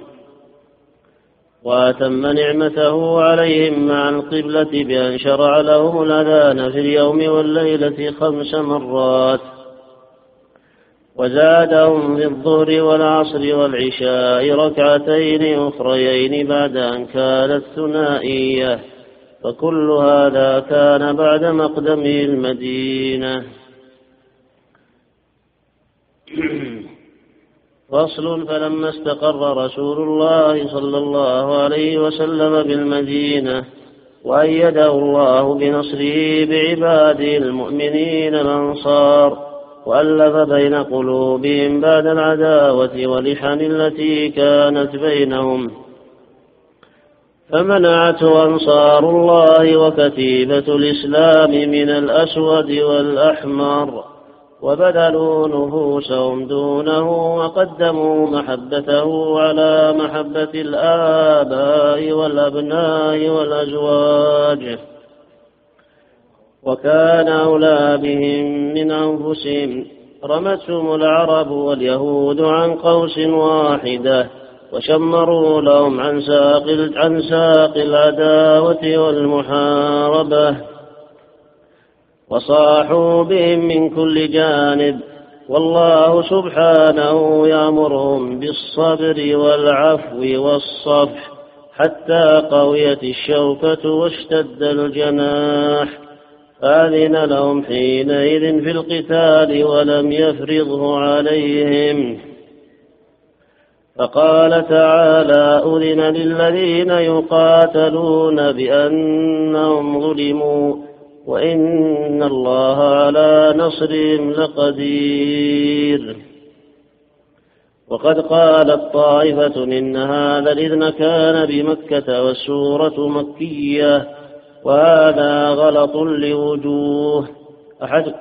C: وأتم نعمته عليهم مع القبلة بأن شرع لهم الأذان في اليوم والليلة خمس مرات. وزادهم في الظهر والعصر والعشاء ركعتين أخريين بعد أن كانت ثنائية فكل هذا كان بعد مقدمه المدينة. فصل فلما استقر رسول الله صلى الله عليه وسلم بالمدينة وأيده الله بنصره بعباده المؤمنين الأنصار وألف بين قلوبهم بعد العداوة والإحن التي كانت بينهم فمنعته أنصار الله وكتيبة الإسلام من الأسود والأحمر وبذلوا نفوسهم دونه وقدموا محبته على محبة الآباء والأبناء والأزواج. وكان أولى بهم من أنفسهم. رمتهم العرب واليهود عن قوس واحدة وشمروا لهم عن ساق عن ساق العداوة والمحاربة. وصاحوا بهم من كل جانب والله سبحانه يأمرهم بالصبر والعفو والصفح حتى قويت الشوكة واشتد الجناح. فأذن لهم حينئذ في القتال ولم يفرضه عليهم. فقال تعالى أذن للذين يقاتلون بأنهم ظلموا. وإن الله على نصرهم لقدير. وقد قالت طائفة إن هذا الإذن كان بمكة والسورة مكية وهذا غلط لوجوه. أحد؟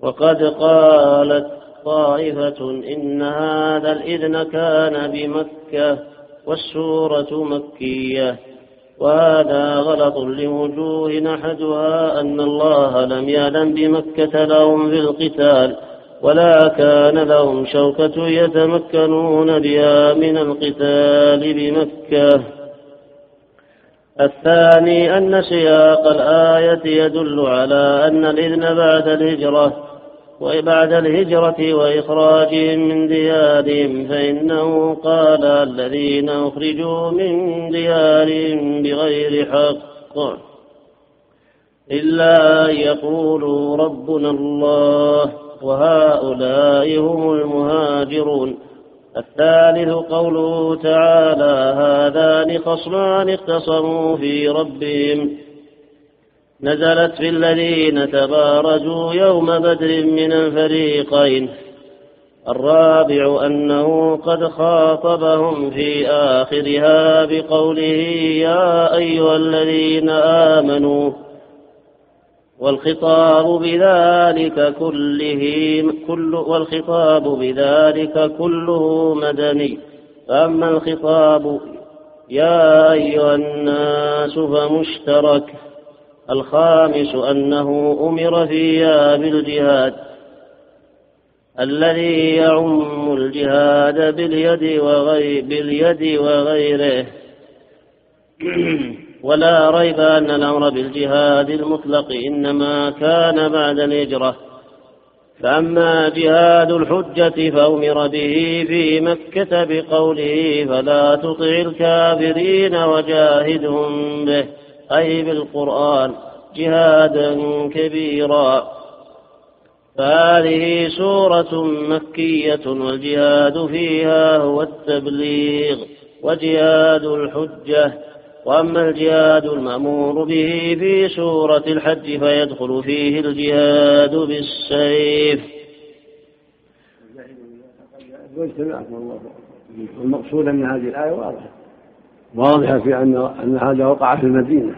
C: وقد قالت طائفة إن هذا الإذن كان بمكة والسورة مكية. وهذا غلط لوجوه أحدها أن الله لم يعلم بمكة لهم في القتال ولا كان لهم شوكة يتمكنون بها من القتال بمكة. الثاني أن سياق الآية يدل على أن الإذن بعد الهجرة وبعد الهجرة وإخراجهم من ديارهم فإنه قال الذين أخرجوا من ديارهم بغير حق إلا أن يقولوا ربنا الله وهؤلاء هم المهاجرون الثالث قوله تعالى هذان خصمان اختصموا في ربهم نزلت في الذين تبارزوا يوم بدر من الفريقين. الرابع أنه قد خاطبهم في آخرها بقوله يا أيها الذين آمنوا والخطاب بذلك كله كل والخطاب بذلك كله مدني. فأما الخطاب يا أيها الناس فمشترك. الخامس أنه أمر فيها بالجهاد الذي يعم الجهاد باليد وغير باليد وغيره. ولا ريب أن الأمر بالجهاد المطلق إنما كان بعد الهجرة. فأما جهاد الحجة فأمر به في مكة بقوله فلا تطع الكافرين وجاهدهم به. أي بالقرآن جهادا كبيرا. فهذه سورة مكية والجهاد فيها هو التبليغ وجهاد الحجة. وأما الجهاد المأمور به في سورة الحج فيدخل فيه الجهاد بالسيف.
D: والمقصود أن هذه الآية واضحة. واضحة في أن أن هذا وقع في المدينة.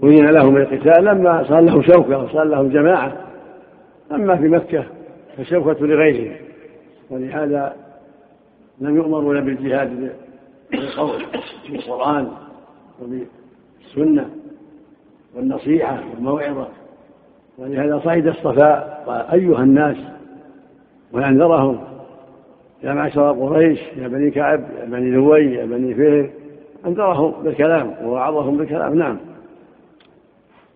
D: وإن لهم القتال لما صار له شوكة وصار له جماعة. أما في مكة فالشوكة لغيرهم ولهذا لم يؤمروا بالجهاد بالقول بالقرآن وبالسنة والنصيحة والموعظة. ولهذا صعد الصفاء قال أيها الناس وأنذرهم يا معشر قريش يا بني كعب يا بني لوي يا بني فهر أنذرهم بالكلام ووعظهم بالكلام نعم.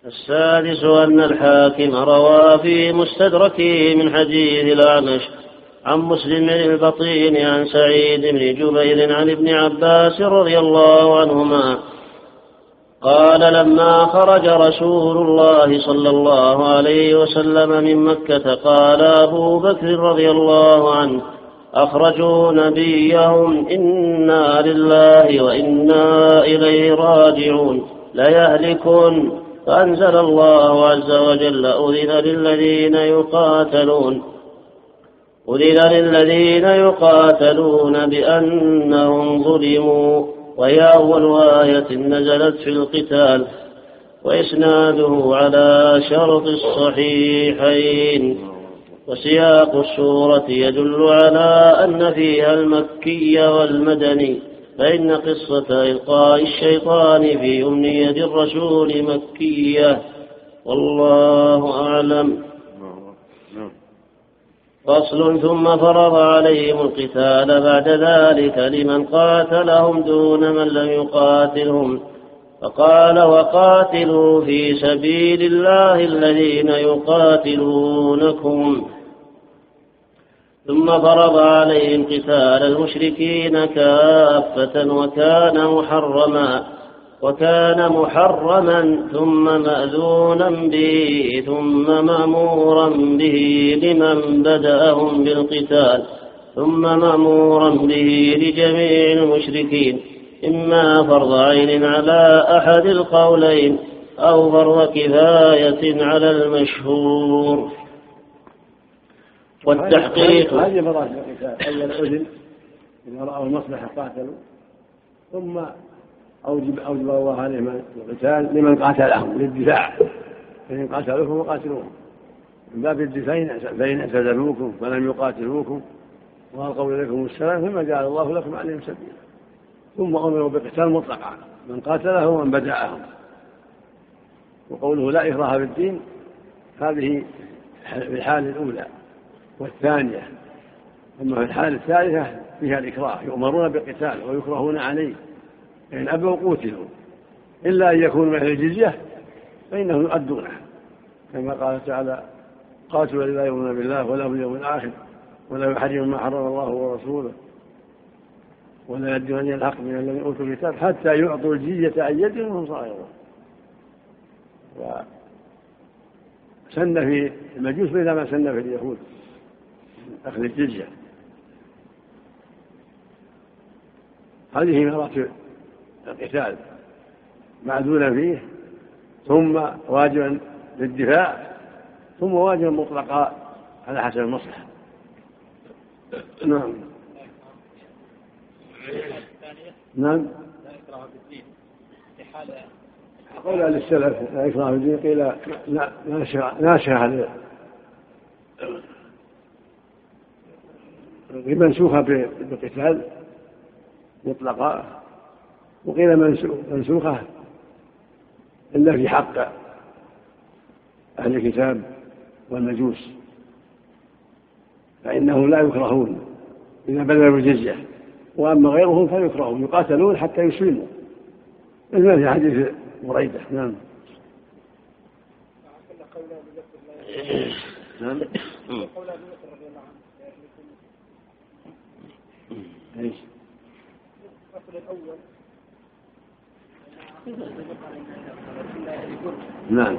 C: السادس أن الحاكم روى في مستدركه من حديث الأعمش عن مسلم البطين عن سعيد بن جبير عن ابن عباس رضي الله عنهما. قال لما خرج رسول الله صلى الله عليه وسلم من مكة قال أبو بكر رضي الله عنه أخرجوا نبيهم إنا لله وإنا إليه راجعون. ليهلكون فأنزل الله عز وجل. أذن للذين يقاتلون. أذن للذين يقاتلون بأنهم ظلموا. وهي أول آية نزلت في القتال. وإسناده على شرط الصحيحين. وسياق السورة يدل على أن فيها المكي والمدني فإن قصة إلقاء الشيطان في أمنية الرسول مكية. والله أعلم. فصل ثم فرض عليهم القتال بعد ذلك لمن قاتلهم دون من لم يقاتلهم. فقال وقاتلوا في سبيل الله الذين يقاتلونكم. ثم فرض عليهم قتال المشركين كافة وكان محرما وكان محرما ثم مأذونا به ثم مأمورا به لمن بدأهم بالقتال ثم مأمورا به لجميع المشركين. إما فرض عين على أحد القولين أو فرض كفاية على المشهور. والتحقيق.
D: هذه القتال أول أذن إذا رأوا المصلحة قاتلوا ثم أوجب أوجب الله عليهم القتال لمن قاتلهم للدفاع. فإن قاتلوكم فقاتلوهم من باب الدفاع فإن اعتزلوكم ولم يقاتلوكم. وألقوا إليكم السلام ثم جعل الله لكم عليهم سبيلا. ثم أمروا بقتال مطلقا من قاتله ومن بدأهم. وقوله لا إكراه في الدين هذه في الحال الأولى. والثانية أما في الحالة الثالثة فيها الإكراه يؤمرون بالقتال ويكرهون عليه إن أبوا قوتلوا إلا أن يكونوا من أهل الجزية فإنهم يؤدونه كما قال تعالى قاتلوا لا يؤمنون بالله ولا باليوم الآخر ولا يحرم ما حرم الله ورسوله ولا يدون الحق من الذين أوتوا الكتاب حتى يعطوا الجزية عن يد وهم صاغرون. وسن في المجوس مثل ما سن في اليهود. أخذ الجزية. هذه مراتب القتال معدولا فيه ثم واجبا للدفاع ثم واجبا مطلقا على حسب المصلحة. نعم. نعم. قول أهل السلف لا إكراه في الدين قيل ناشئة منسوخة بالقتال مطلقة وقيل منسوخة إلا في حق أهل الكتاب والمجوس فإنهم لا يكرهون إذا بذلوا الجزية وأما غيرهم فيكرهون يقاتلون حتى يسلموا. مثل في حديث بريدة نعم. نعم. إيش؟ نعم.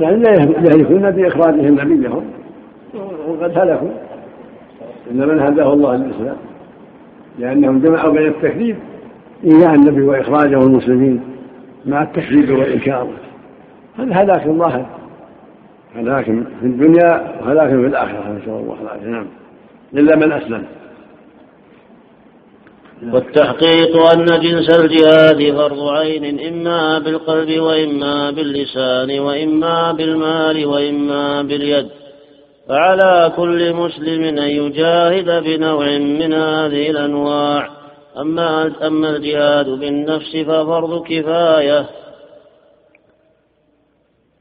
D: يعني لا يهلكون بإخراجهم نبيهم وقد هلكوا. إن من هداه الله للإسلام. لأنهم جمعوا بين التكذيب إيذاء النبي وإخراجه المسلمين مع التكذيب والإنكار. هذا هلاك ظاهر هلاك في الدنيا وهلاك في الآخرة نسأل الله العافية. نعم. إلا من أسلم.
C: والتحقيق أن جنس الجهاد فرض عين إما بالقلب وإما باللسان وإما بالمال وإما باليد. فعلى كل مسلم أن يجاهد بنوع من هذه الأنواع. أما أما الجهاد بالنفس ففرض كفاية.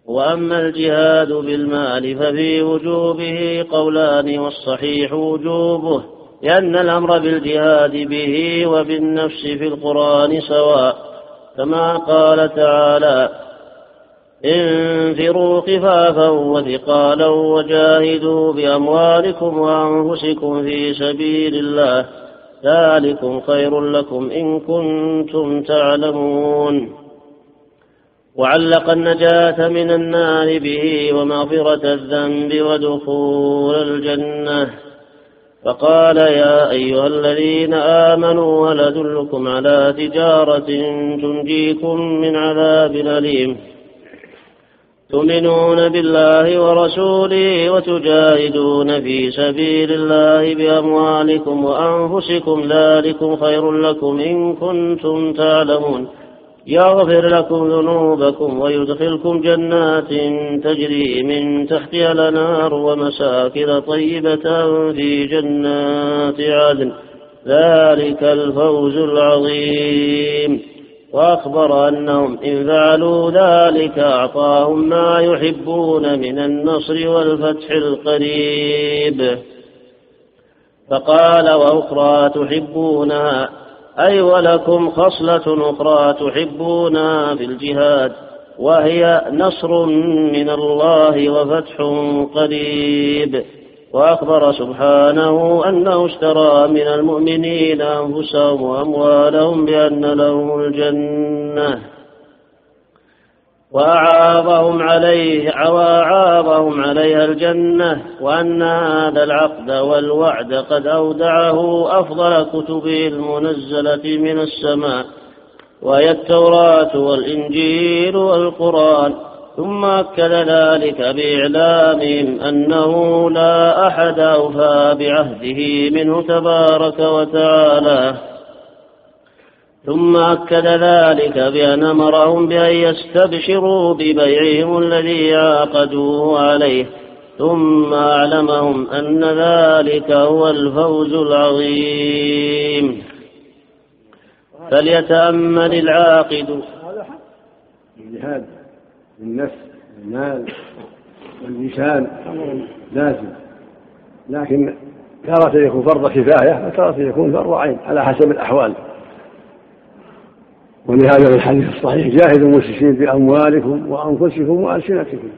C: وأما الجهاد بالمال ففي وجوبه قولان والصحيح وجوبه لأن الأمر بالجهاد به وبالنفس في القرآن سواء. كما قال تعالى انفروا خفافا وثقالا وجاهدوا بأموالكم وأنفسكم في سبيل الله ذلكم خير لكم إن كنتم تعلمون. وعلق النجاة من النار به ومغفرة الذنب ودخول الجنة. فقال يا أيها الذين آمنوا هل أدلكم على تجارة تنجيكم من عذاب أليم؟ تؤمنون بالله ورسوله وتجاهدون في سبيل الله بأموالكم وأنفسكم ذلكم خير لكم إن كنتم تعلمون. يغفر لكم ذنوبكم ويدخلكم جنات تجري من تحتها الأنهار ومساكن طيبة في جنات عدن. ذلك الفوز العظيم. وأخبر أنهم إن فعلوا ذلك أعطاهم ما يحبون من النصر والفتح القريب. فقال وأخرى تحبونها أي ولكم خصلة أخرى تحبونها في الجهاد وهي نصر من الله وفتح قريب. وأخبر سبحانه أنه اشترى من المؤمنين أنفسهم وأموالهم بأن لهم الجنة. وأعاظهم عليه وأعاظهم عليها الجنة وأن هذا العقد والوعد قد أودعه أفضل كتبه المنزلة من السماء وهي التوراة والإنجيل والقرآن. ثم أكد ذلك بإعلامهم أنه لا أحد أوفى بعهده منه تبارك وتعالى. ثم أكد ذلك بأن أمرهم بأن يستبشروا ببيعهم الذي عاقدوه عليه ثم أعلمهم أن ذلك هو الفوز العظيم. فليتأمل العاقد.
D: الجهاد بالنفس والمال واللسان لازم. لكن تارة يكون فرض كفاية وتارة يكون فرض عين على حسب الأحوال. ولهذا في الحديث الصحيح جاهدوا المشركين بأموالكم وأنفسكم وألسنتكم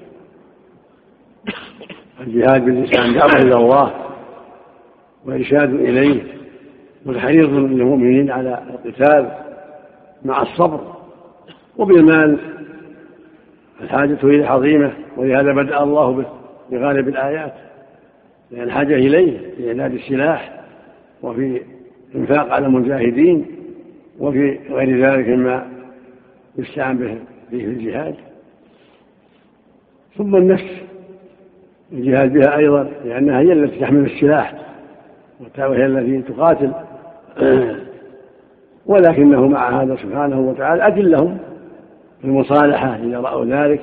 D: الجهاد باللسان دعوة إلى الله وإرشاد إليه والحريض للمؤمنين على القتال مع الصبر وبالمال. الحاجة إليه عظيمة ولهذا بدأ الله به بغالب الآيات لأن الحاجة إليه في إعداد السلاح وفي الإنفاق على المجاهدين. وفي غير ذلك مما يستعان به في الجهاد. ثم النفس الجهاد بها أيضا لأنها هي التي تحمل السلاح وهي التي تقاتل. ولكنه مع هذا سبحانه وتعالى أدلهم في المصالحة إذا رأوا ذلك.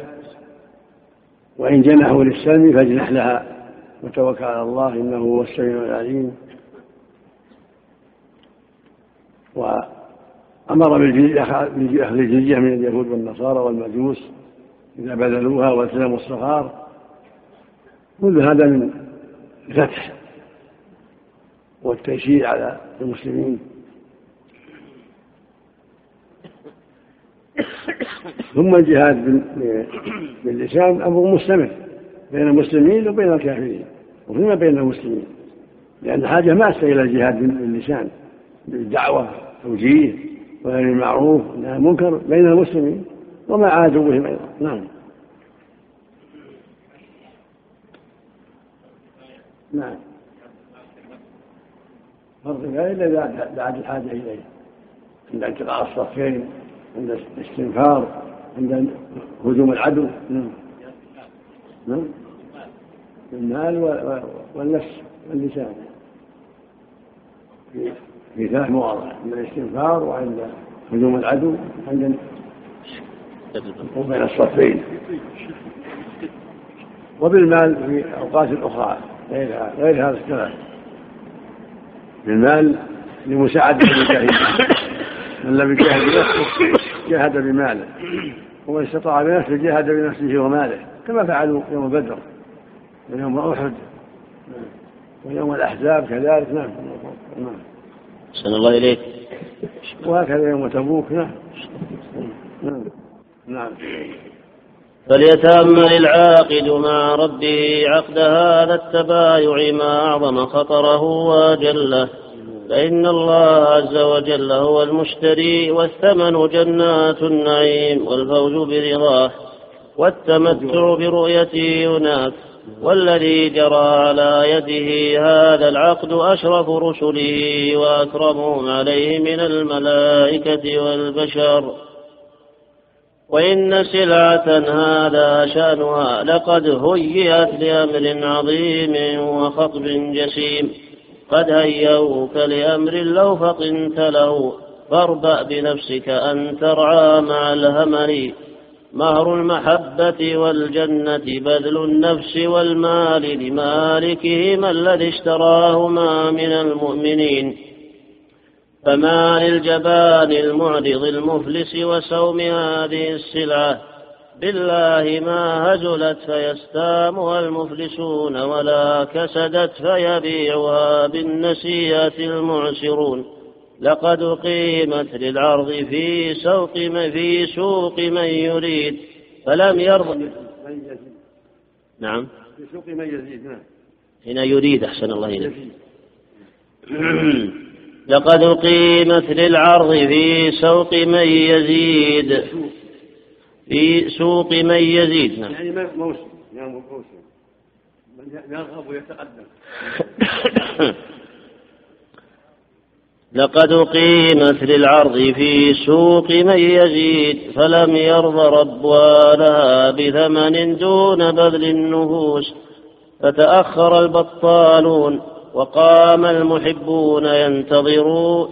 D: وإن جنحوا للسلم فاجنح لها وتوكل على الله إنه هو السميع العليم. وأمر بأخذ الجزية من اليهود والنصارى والمجوس إذا بذلوها والتزموا الصغار. كل هذا من الفتح والتيسير على المسلمين. ثم الجهاد باللسان أمر مستمر بين المسلمين وبين الكافرين وفيما بين المسلمين لأن الحاجة ماسة إلى الجهاد باللسان بالدعوة توجيه. وغير المعروف والنهي المنكر بين المسلمين ومع عدوهم أيضا. نعم. نعم. فرض كفاية إلا بعد الحاجة إليه. عند انتقاء الصفين عند الاستنفار عند هجوم العدو. نعم. نعم. المال والنفس واللسان. في ثلاث مواضع عند الاستنفار وعند هجوم العدو عند وبين الصفين. وبالمال في أوقات أخرى غير غير هذا الثلاث بالمال لمساعدة المجاهدين من لم يجاهد بنفسه جاهد بماله. ومن استطاع بنفسه جاهد بنفسه وماله. كما فعلوا يوم بدر ويوم أحد ويوم الأحزاب كذلك. نعم نعم.
C: أحسن الله إليك.
D: وهكذا يوم تبوك نعم. نعم. نعم
C: فليتأمل العاقد مع ربه عقد هذا التبايع ما أعظم خطره وأجله. فإن الله عز وجل هو المشتري والثمن جنات النعيم والفوز برضاه والتمتع برؤيته هناك والذي جرى على يده هذا العقد أشرف رسله وأكرمهم عليه من الملائكة والبشر. وإن سلعة هذا شأنها لقد هيئت لأمر عظيم وخطب جسيم. قد هيئوك لأمر لو فطنت له فاربأ بنفسك أن ترعى مع الهمل. مهر المحبة والجنة بذل النفس والمال لمالكهما الذي اشتراهما من المؤمنين فما للجبان المعرض المفلس وسوم هذه السلعة بالله ما هزلت فيستامها المفلسون ولا كسدت فيبيعها بالنسيئة المعسرون لقد قيمت للعرض في سوق في سوق من يريد. فلم يرضى نعم.
D: في سوق من يزيد نعم.
C: هنا يريد أحسن الله إليك. لقد قيمت للعرض في سوق من يزيد. في سوق من يزيد
D: نعم. يعني موسم. يعني موسم. من يرغب ويتقدم.
C: لقد قيمت للعرض في سوق من يزيد فلم يرض ربوانها بثمن دون بذل النفوس. فتأخر البطالون وقام المحبون ينتظرون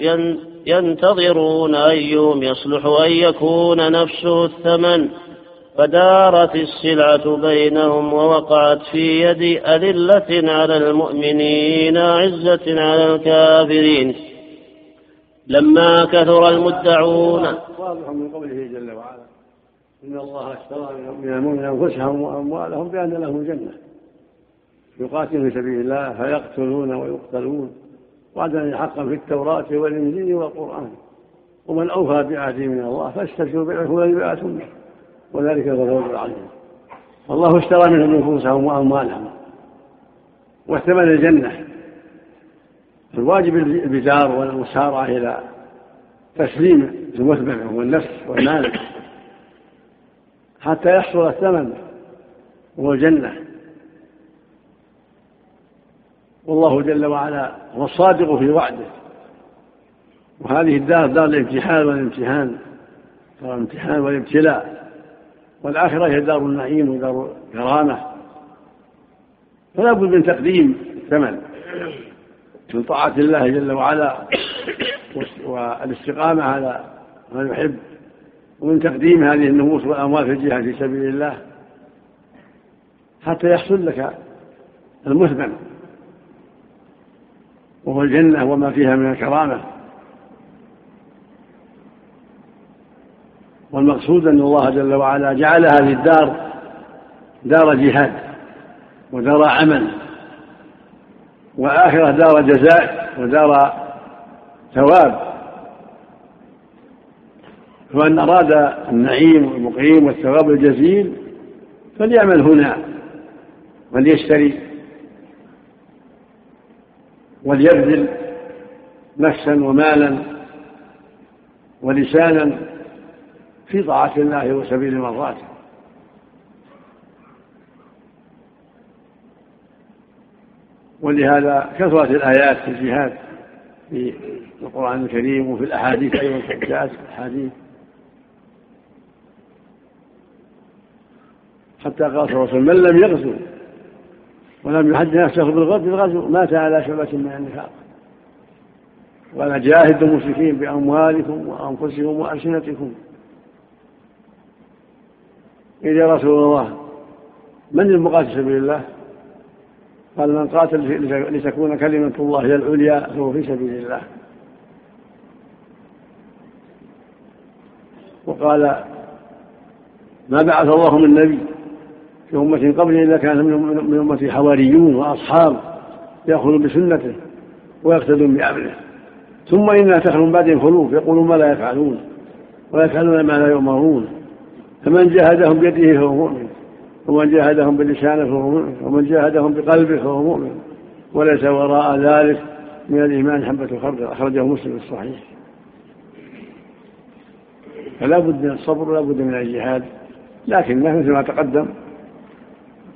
C: ينتظرون أيهم يصلح أن يكون نفسه الثمن. فدارت السلعة بينهم ووقعت في يد أذلة على المؤمنين عزة على الكافرين. لما كثر المدعون.
D: واضح من قوله جل وعلا إن الله اشترى من المؤمنين أنفسهم وأموالهم بأن لهم جنة يقاتلون في سبيل الله فيقتلون ويقتلون. وعدا حقا في التوراة والإنجيل والقرآن. ومن أوفى بعهده من الله فاستبشروا بالعفو الذي به. وذلك الفوز العظيم. الله اشترى منهم نفوسهم وأموالهم. واحتمل الجنة. الواجب البزار والمسارعة إلى تسليم المثبت والنفس والمال. حتى يحصل الثمن والجنة. والله جل وعلا هو الصادق في وعده. وهذه الدار دار الامتحان والامتحان. دار الامتحان والابتلاء. والآخرة هي دار النعيم ودار الكرامة. فلا بد من تقديم الثمن. من طاعة الله جل وعلا والاستقامة على ما يحب ومن تقديم هذه النفوس والأموال في الجهاد في سبيل الله حتى يحصل لك المثمن وهو الجنة وما فيها من الكرامة. والمقصود أن الله جل وعلا جعل هذه الدار دار جهاد ودار عمل. وآخرة دار جزاء ودار ثواب. فمن أراد النعيم والمقيم والثواب الجزيل فليعمل هنا وليشتري وليبذل نفسا ومالا ولسانا في طاعة الله وسبيل مرضاته. ولهذا كثرت الآيات في الجهاد في القرآن الكريم وفي الأحاديث أيضا جاءت الأحاديث. حتى قال صلى الله عليه وسلم من لم يغزو ولم يحدث نفسه بالغزو مات على شعبة من النفاق. ولا جاهدوا المشركين بأموالكم وأنفسكم وألسنتكم. يا رسول الله من المقاتل سبيل الله؟ قال من قاتل لتكون كلمة الله هي العليا فهو في سبيل الله. وقال ما بعث الله من نبي في أمة قبله إلا كان من أمته حواريون وأصحاب يأخذون بسنته ويقتدون بأمره. ثم إنها تخلو من بعدهم خلوف يقولون ما لا يفعلون ويفعلون ما لا يؤمرون. فمن جاهدهم بيده فهو مؤمن. ومن جاهدهم بلسانه فهو مؤمن ومن جاهدهم بقلبه فهو مؤمن. وليس وراء ذلك من الإيمان حبة خردل أخرجه مسلم في الصحيح. فلا بد من الصبر ولا بد من الجهاد. لكن مثل ما تقدم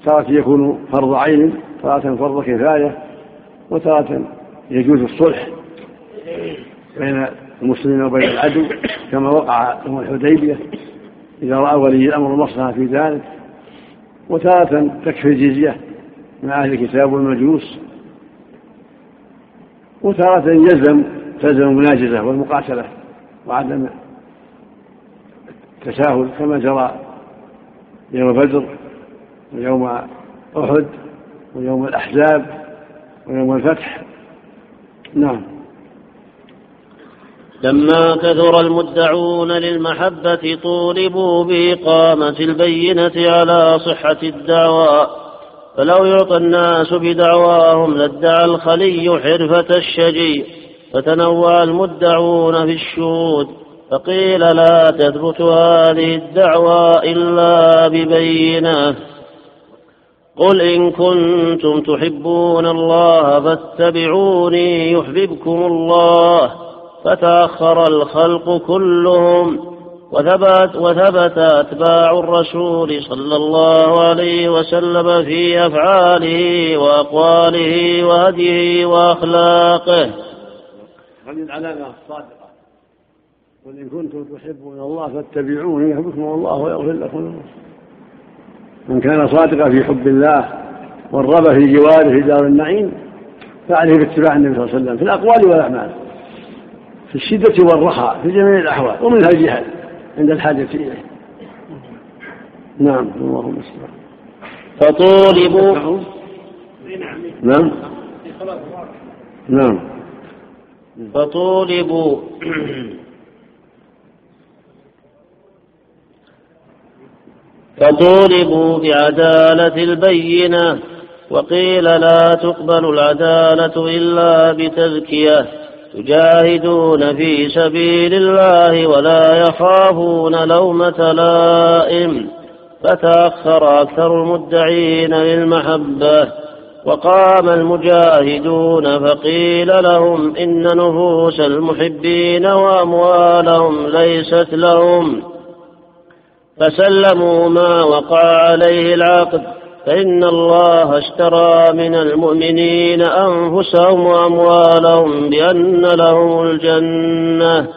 D: تارة يكون فرض عين تارة فرض كفاية وتارة يجوز الصلح بين المسلمين وبين العدو كما وقع يوم الحديبية. إذا رأى ولي الأمر المصلحة في ذلك وتارة تكفي الجزية مع أهل الكتاب والمجوس. وتارة يلزم تلزم المناجزة والمقاتلة وعدم التساهل كما جرى يوم بدر ويوم أحد ويوم الأحزاب ويوم الفتح. نعم.
C: لما كثر المدعون للمحبة طولبوا بإقامة البينة على صحة الدعوى فلو يعطى الناس بدعواهم لادعى الخلي حرفة الشجي فتنوع المدعون في الشهود فقيل لا تثبت هذه الدعوى إلا ببينة. قل إن كنتم تحبون الله فاتبعوني يحببكم الله. فتأخر الخلق كلهم وثبت, وثبت أتباع الرسول صلى الله عليه وسلم في أفعاله وأقواله وهديه وأخلاقه.
D: هذه العلامة الصادقة. قل إن كنتم تحبون الله فاتبعوني يحبكم الله ويغفر لكم من كان صادقا في حب الله والرغبة في جواره في دار النعيم فعليه باتباع النبي صلى الله عليه وسلم في الأقوال والأعمال. في الشدة والرخاء في جميع الأحوال ومنها الجهاد عند الحاجة إليه. نعم اللهم استعان
C: فطولبوا.
D: نعم. نعم.
C: فطولبوا. فطولبوا بعدالة البينة وقيل لا تقبل العدالة إلا بتزكية يجاهدون في سبيل الله ولا يخافون لومة لائم فتأخر أكثر المدعين للمحبة وقام المجاهدون فقيل لهم إن نفوس المحبين وأموالهم ليست لهم فسلموا ما وقع عليه العقد فإن الله اشترى من المؤمنين أنفسهم وأموالهم بأن لهم الجنة.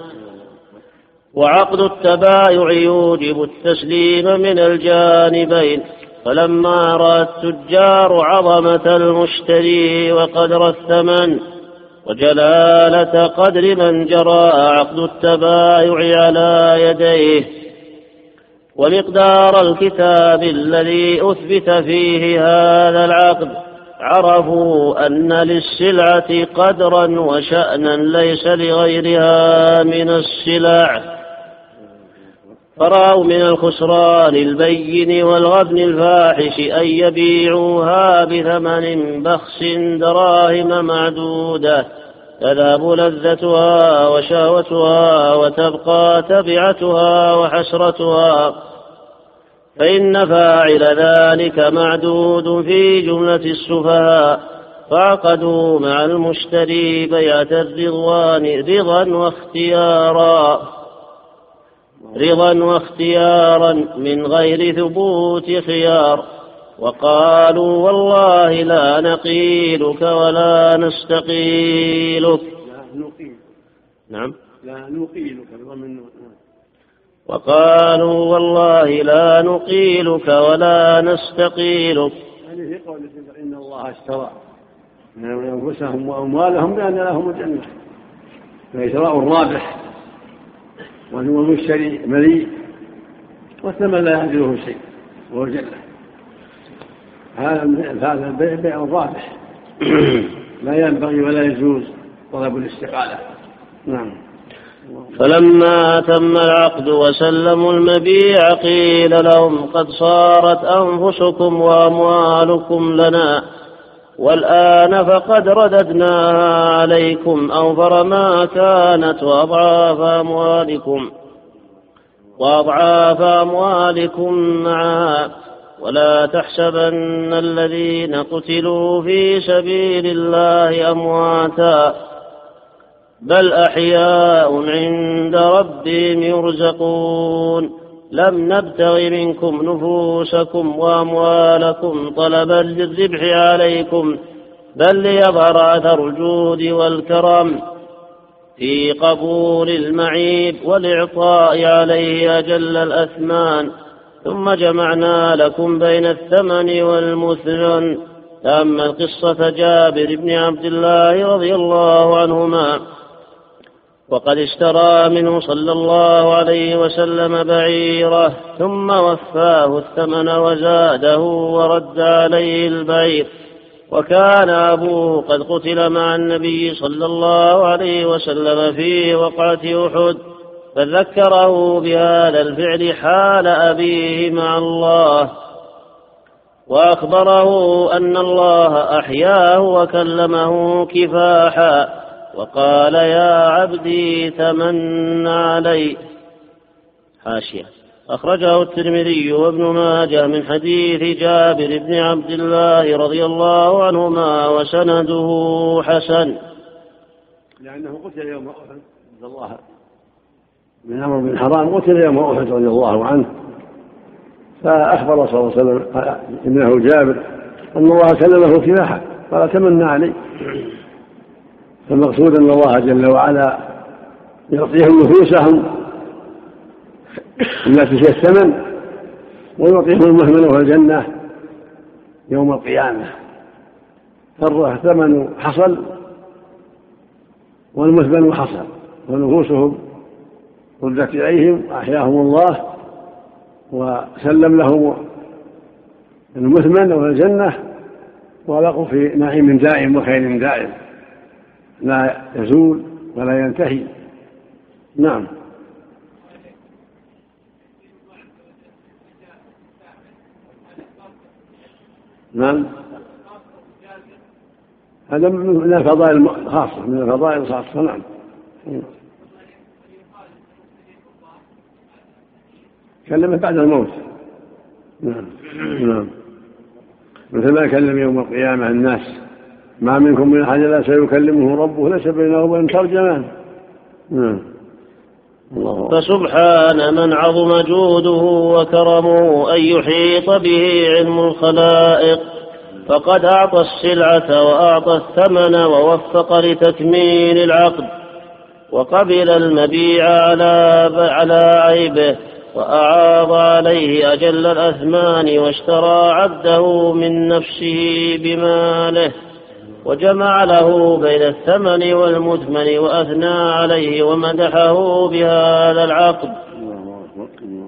C: وعقد التبايع يوجب التسليم من الجانبين. فلما رأى التجار عظمة المشتري وقدر الثمن وجلالة قدر من جرى عقد التبايع على يديه. ومقدار الكتاب الذي أثبت فيه هذا العقد. عرفوا أن للسلعة قدرا وشأنا ليس لغيرها من السلع فرأوا من الخسران البين والغبن الفاحش أن يبيعوها بثمن بخس دراهم معدودة. تذهب لذتها وشهوتها وتبقى تبعتها وحسرتها. فإن فاعل ذلك معدود في جملة السفهاء. فعقدوا مع المشتري بيعة الرضوان رضا واختيارا. رضا واختيارا من غير ثبوت خيار. وقالوا والله لا نقيلك ولا نستقيلك.
D: لا نقيل
C: نعم.
D: لا نقيلك بضم
C: وقالوا والله لا نقيلك ولا نستقيلك.
D: يعني في قول إن الله اشترى من أنفسهم وأموالهم بأن لهم الجنة فإشراء الرابح والمشتري مليء والثمن لا يعدله شيء وهو الجنة. هذا هذا البيع بيع رابح. لا ينبغي ولا يجوز طلب الاستقالة. نعم.
C: فلما تم العقد وسلموا المبيع قيل لهم قد صارت أنفسكم وأموالكم لنا والآن فقد رددناها عليكم أوفر ما كانت وأضعاف أموالكم وأضعاف أموالكم معها ولا تحسبن الذين قتلوا في سبيل الله أمواتا. بل أحياء عند ربهم يرزقون. لم نبتغ منكم نفوسكم وأموالكم طلبا للذبح عليكم بل ليظهر أثر الجود والكرم في قبول المعيب والإعطاء عليه أجل الأثمان. ثم جمعنا لكم بين الثمن والمثمن. تأمل قصة جابر بن عبد الله رضي الله عنهما وقد اشترى منه صلى الله عليه وسلم بعيره ثم وفاه الثمن وزاده ورد عليه البعير وكان أبوه قد قتل مع النبي صلى الله عليه وسلم في وقعة أحد فذكره بهذا الفعل حال أبيه مع الله. وأخبره أن الله أحياه وكلمه كفاحا. وقال يا عبدي تمن علي. حاشية. أخرجه الترمذي وابن ماجه من حديث جابر بن عبد الله رضي الله عنهما وسنده حسن.
D: لأنه قتل يوم أحد عبد الله بن عمرو بن حرام قتل يوم أحد رضي الله عنه. فأخبر صلى الله عليه وسلم ابنه جابر أن الله كلمه كفاحا قال تمنى علي. فالمقصود أن الله جل وعلا يعطيهم نفوسهم التي هي الثمن ويعطيهم المهمن وهو الجنة يوم القيامة. فالثمن حصل والمثمن حصل ونفوسهم ردت إليهم وأحياهم الله وسلم لهم المثمن وهو الجنة وبقوا في نعيم دائم وخير دائم. لا يزول ولا ينتهي. نعم. نعم. هذا من الفضائل الخاصة من الفضائل الخاصة نعم. كلمة بعد الموت. نعم. نعم. مثل ما كلم يوم القيامة الناس ما منكم من أحد لا سيكلمه ربه ليس بينه وبين ترجمان. نعم.
C: الله. فسبحان من عظم جوده وكرمه أن يحيط به علم الخلائق. فقد أعطى السلعة وأعطى الثمن ووفق لتكميل العقد. وقبل المبيع على على عيبه وأعاض عليه أجل الأثمان واشترى عبده من نفسه بماله. وجمع له بين الثمن والمثمن وأثنى عليه ومدحه بهذا العقد.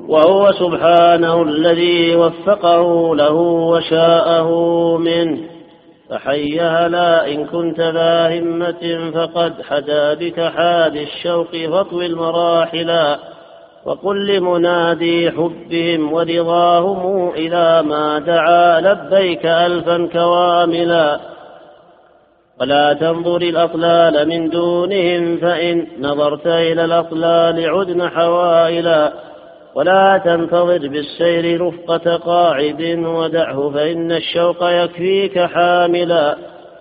C: وهو سبحانه الذي وفقه له وشاءه منه. فحي هلا إن كنت ذا همة فقد حدا بك حاد الشوق فاطوي المراحلا وقل لمنادي حبهم ورضاهم إذا ما دعا لبيك ألفا كواملا. ولا تنظر الأطلال من دونهم فإن نظرت إلى الأطلال عدن حوائلا ولا تنتظر بالسير رفقة قاعد ودعه فإن الشوق يكفيك حاملا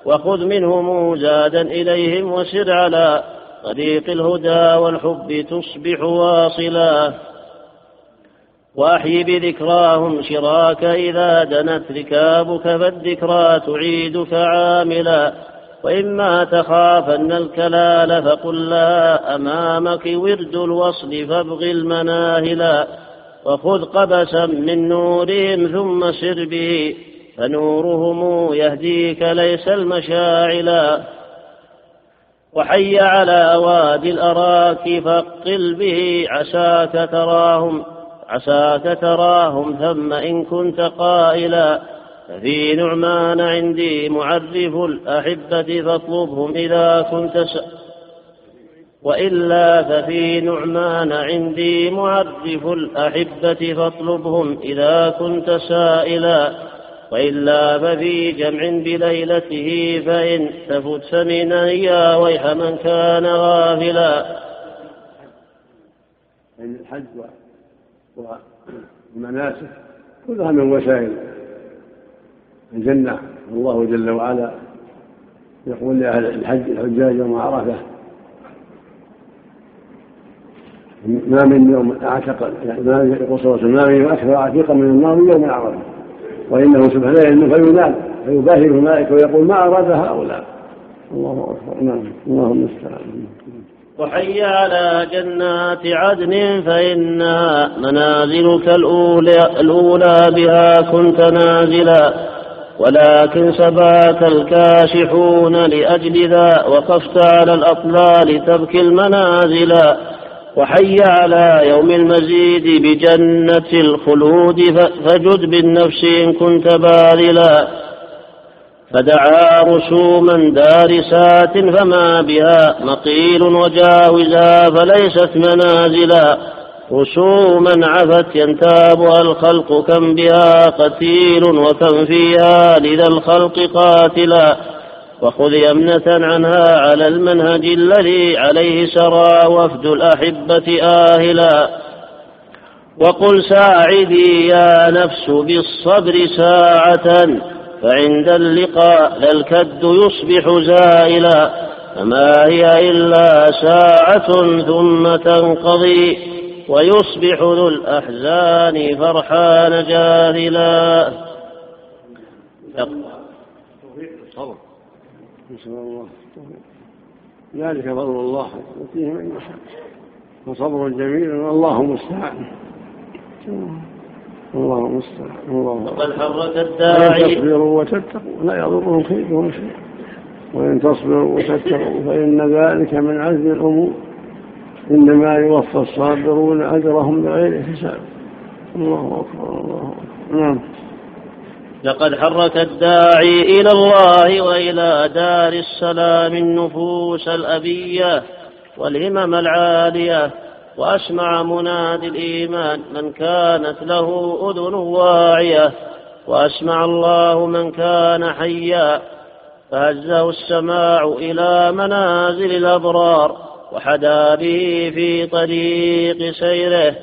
C: وخذ منهم زادا إليهم وسر على طريق الهدى والحب تصبح واصلا وأحي بذكراهم شراك إذا دنت ركابك فالذكرى تعيدك عاملا وإما تخافن الكلال فقل لا أمامك ورد الوصل فابغ المناهلا وخذ قبسا من نورهم ثم سر به فنورهم يهديك ليس المشاعلا وحي على أوادي الأراك فاقل به عساك تراهم عساك تراهم ثم إن كنت قائلا ففي نعمان عندي معرف الأحبة فاطلبهم إذا كنت س... وإلا ففي نعمان عندي معرف الأحبة فاطلبهم إذا كنت سائلا وإلا ففي جمع بليلته فإن تفت فمنا يا ويح من كان غافلا.
D: الحج والمناسك كلها من وسائل. الجنة. الله جل وعلا يقول لأهل الحج الحجاج يوم عرفة ما من يوم يعني ما يقول صلى الله عليه وسلم ما من يوم أكثر عتيقا من النار يوم عرفة. وإنه سبحانه ينزل فينال فيباهي الملائكة ويقول ما اراد هؤلاء. الله أكبر. نعم. اللهم المستعان.
C: وحي على جنات عدن فإنها منازلك الأولى, الأولى بها كنت نازلا. ولكن سباك الكاشحون لأجل ذا وقفت على الأطلال تبكي المنازلا وحي على يوم المزيد بجنة الخلود فجد بالنفس إن كنت باذلا فدعا رسوما دارسات فما بها مقيل وجاوزا فليست منازلا رسوما عفت ينتابها الخلق كم بها قتيل وكم فيها لذا الخلق قاتلا وخذ يمنة عنها على المنهج الذي عليه سرى وفد الأحبة آهلا وقل ساعدي يا نفس بالصبر ساعة فعند اللقاء لا الكد يصبح زائلا فما هي إلا ساعة ثم تنقضي ويصبح ذو الأحزان فرحان جاهلا.
D: نسأل الله ذلك فضل الله يؤتيه من يشاء. وصبر جميل والله المستعان الله المستعان الله
C: وقد حرك الداعي.
D: تصبروا وتتقوا لا يضرهم كيدهم شيء. وإن تصبروا وتتقوا فإن ذلك من عزم الأمور. إنما يوفى الصابرون أجرهم بغير حساب. الله أكبر الله أكبر. نعم.
C: لقد حرك الداعي إلى الله وإلى دار السلام النفوس الأبية والهمم العالية وأسمع منادي الإيمان من كانت له أذن واعية وأسمع الله من كان حيا فهزه السماع إلى منازل الأبرار وحدا به في طريق سيره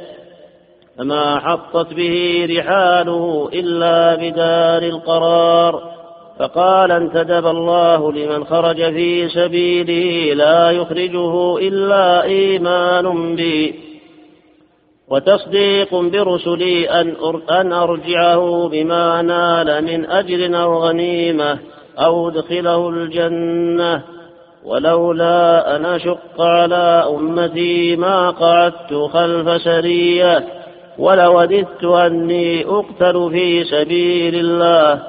C: فما حطت به رحاله إلا بدار القرار. فقال انتدب الله لمن خرج في سبيله لا يخرجه إلا إيمان بي. وتصديق برسلي أن, أن أرجعه بما نال من أجر أو غنيمة أو أدخله الجنة. ولولا أن أشق على أمتي ما قعدت خلف سريه ولوددت أني أقتل في سبيل الله.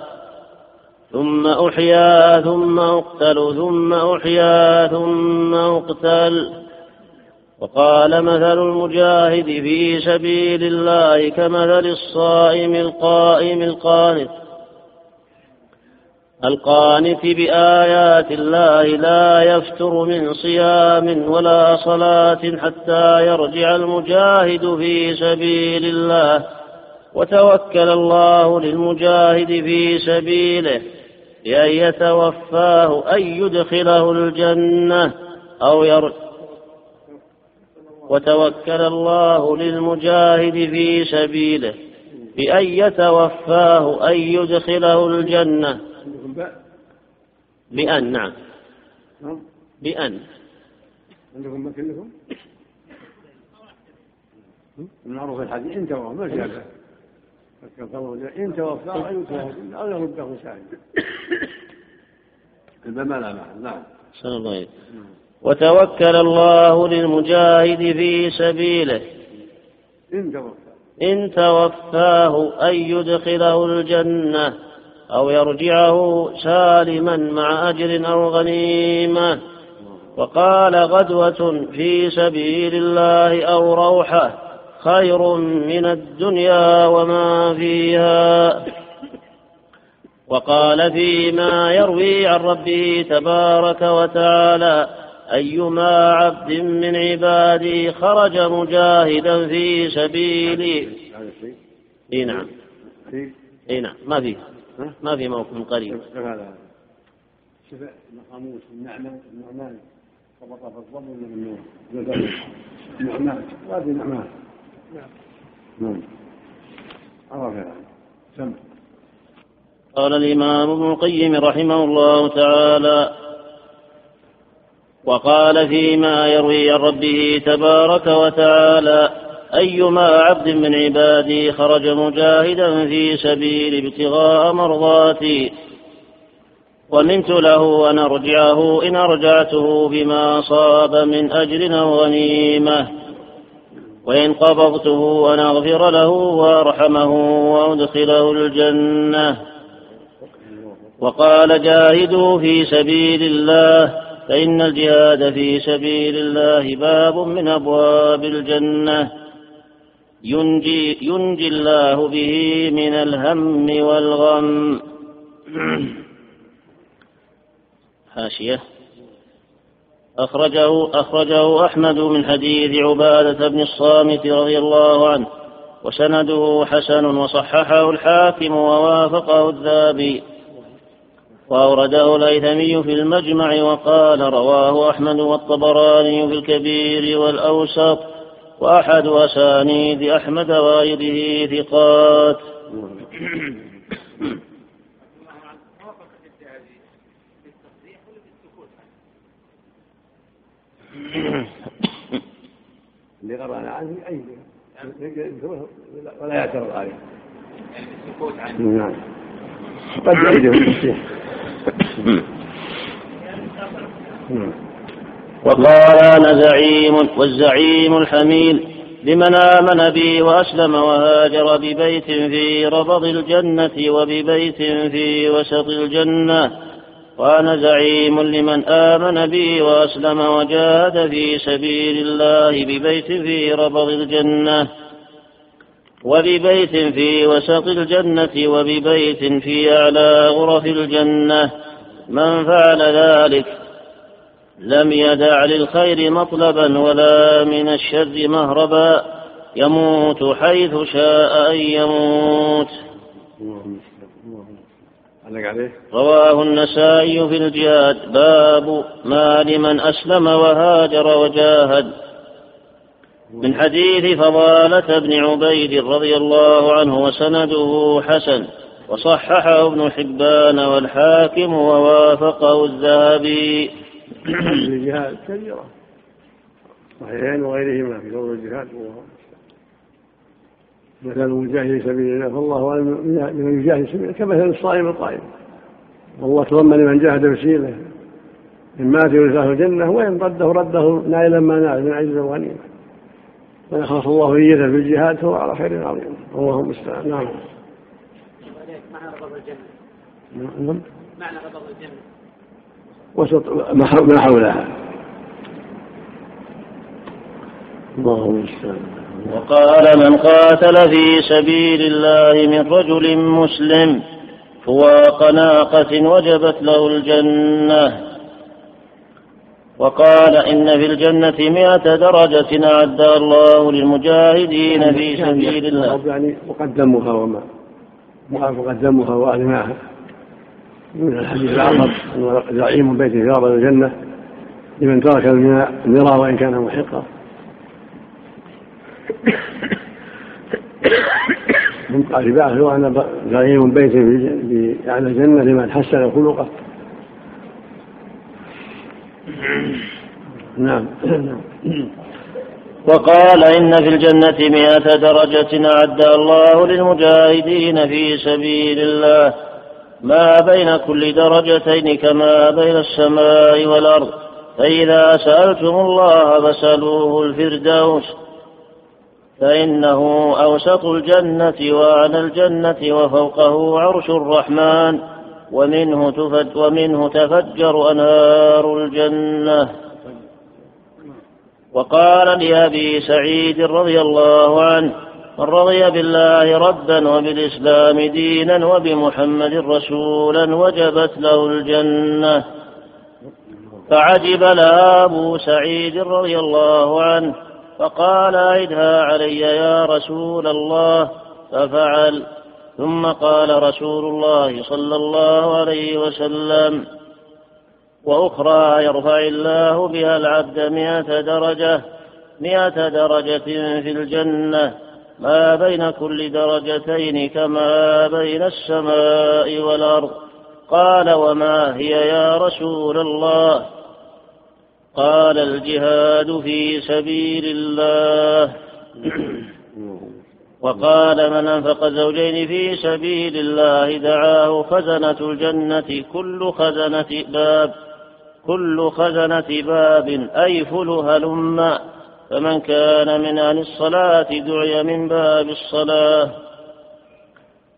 C: ثم أحيا ثم أقتل ثم أحيا ثم أقتل. وقال مثل المجاهد في سبيل الله كمثل الصائم القائم القانت. القانت بآيات الله لا يفتر من صيام ولا صلاة حتى يرجع المجاهد في سبيل الله. وتوكل الله للمجاهد في سبيله بأن يتوفاه أن يدخله الجنة أو ير. وتوكل الله للمجاهد في سبيله بأن يتوفاه أن يدخله الجنة بأن نعم. بأن
D: عندكم مكنكم المعروف الحديث إن توفى ما شاء إن توفى أو يرده سائل البمالة نعم.
C: صلى الله. عليه وتوكل الله للمجاهد في سبيله.
D: إن توفى.
C: إن توفاه أن يدخله الجنة. أو يرجعه سالما مع أجر أو غنيمة وقال غدوة في سبيل الله أو روحة خير من الدنيا وما فيها. وقال فيما يروي عن ربه تبارك وتعالى أيما عبد من عبادي خرج مجاهدا في سبيلي. اي نعم. اي نعم. ما في ما في موقف قريب.
D: شفع قاموس النعمان النعمان طبق في الضم من النعمان ما في نعمان. نعم. عرف سم.
C: قال الإمام ابن القيم رحمه الله تعالى وقال فيما يروي عن ربه تبارك وتعالى أيما عبد من عبادي خرج مجاهدا في سبيل ابتغاء مرضاتي. ونمت له أن أرجعه إن أرجعته بما أصاب من أجر أو غنيمة. وإن قبضته أن أغفر له وأرحمه وأدخله الجنة. وقال جاهدوا في سبيل الله فإن الجهاد في سبيل الله باب من أبواب الجنة. ينجي, ينجي الله به من الهم والغم. حاشية. أخرجه أخرجه أحمد من حديث عبادة بن الصامت رضي الله عنه وسنده حسن وصححه الحاكم ووافقه الذهبي. وأورده الهيثمي في المجمع وقال رواه أحمد والطبراني في الكبير والأوسط. وأحد أسانيد أحمد وغيره ثقات.
D: اللي قرانا عنه أي ولا يعترض عليه.
G: يعني السكوت عنه
D: نعم. قد يعيده. التصحيح
C: وقال أنا زعيم والزعيم الحميل لمن آمن بي وأسلم وهاجر ببيت في ربض الجنة وببيت في وسط الجنة. وأنا زعيم لمن آمن بي وأسلم وجاهد في سبيل الله ببيت في ربض الجنة. وببيت في وسط الجنة وببيت في أعلى غرف الجنة. من فعل ذلك لم يدع للخير مطلبا ولا من الشر مهربا. يموت حيث شاء أن يموت. رواه النسائي في الجهاد. باب ما لمن أسلم وهاجر وجاهد. من حديث فضالة بن عبيد رضي الله عنه وسنده حسن. وصححه ابن حبان والحاكم ووافقه الذهبي.
D: الجهاد كبيرة. صحيحين وغيرهما في فضل الجهاد مثل المجاهد في سبيل الله فالله لمن يجاهد في سبيل كمثل الصائم القائم والله تضمن لمن جاهد في سبيله إن مات يرثه الجنة وإن رده رده نائلا ما نال من عجز وغنيمة. من أخلص الله نيته في الجهاد فهو على خير عظيم. الله المستعان. نعم.
G: معنى غضب الجنة.
D: نعم.
G: معنى غضب الجنة.
D: وسط ما حولها. الله المستعان.
C: وقال من قاتل في سبيل الله من رجل مسلم فواق ناقة وجبت له الجنة. وقال إن في الجنة مئة درجة أعدها الله للمجاهدين في سبيل الله.
D: يعني مقدمها وما مقدمها وأغناها. من الحديث الآخر أنه زعيم بيت في رياض الجنة. لمن ترك المرى وإن كان محقا. من قال هو أن زعيم بيت في أعلى الجنة لمن حسن خلقه. نعم.
C: وقال إن في الجنة مئة درجة أعدها الله للمجاهدين في سبيل الله. ما بين كل درجتين كما بين السماء والأرض. فإذا سألتم الله فسألوه الفردوس. فإنه أوسط الجنة وأعلى الجنة وفوقه عرش الرحمن. ومنه, تفج ومنه تفجر أنهار الجنة. وقال لأبي سعيد رضي الله عنه من رضي بالله ربا وبالإسلام دينا وبمحمد رسولا وجبت له الجنة. فعجب لها أبو سعيد رضي الله عنه فقال أعدها علي يا رسول الله. ففعل ثم قال رسول الله صلى الله عليه وسلم وأخرى يرفع الله بها العبد مئة درجة مئة درجة في الجنة. ما بين كل درجتين كما بين السماء والأرض. قال وما هي يا رسول الله؟ قال الجهاد في سبيل الله. وقال من أنفق زوجين في سبيل الله دعاه خزنة الجنة كل خزنة باب. كل خزنة باب أي فل هلم فمن كان من أهل الصلاة دعي من باب الصلاة.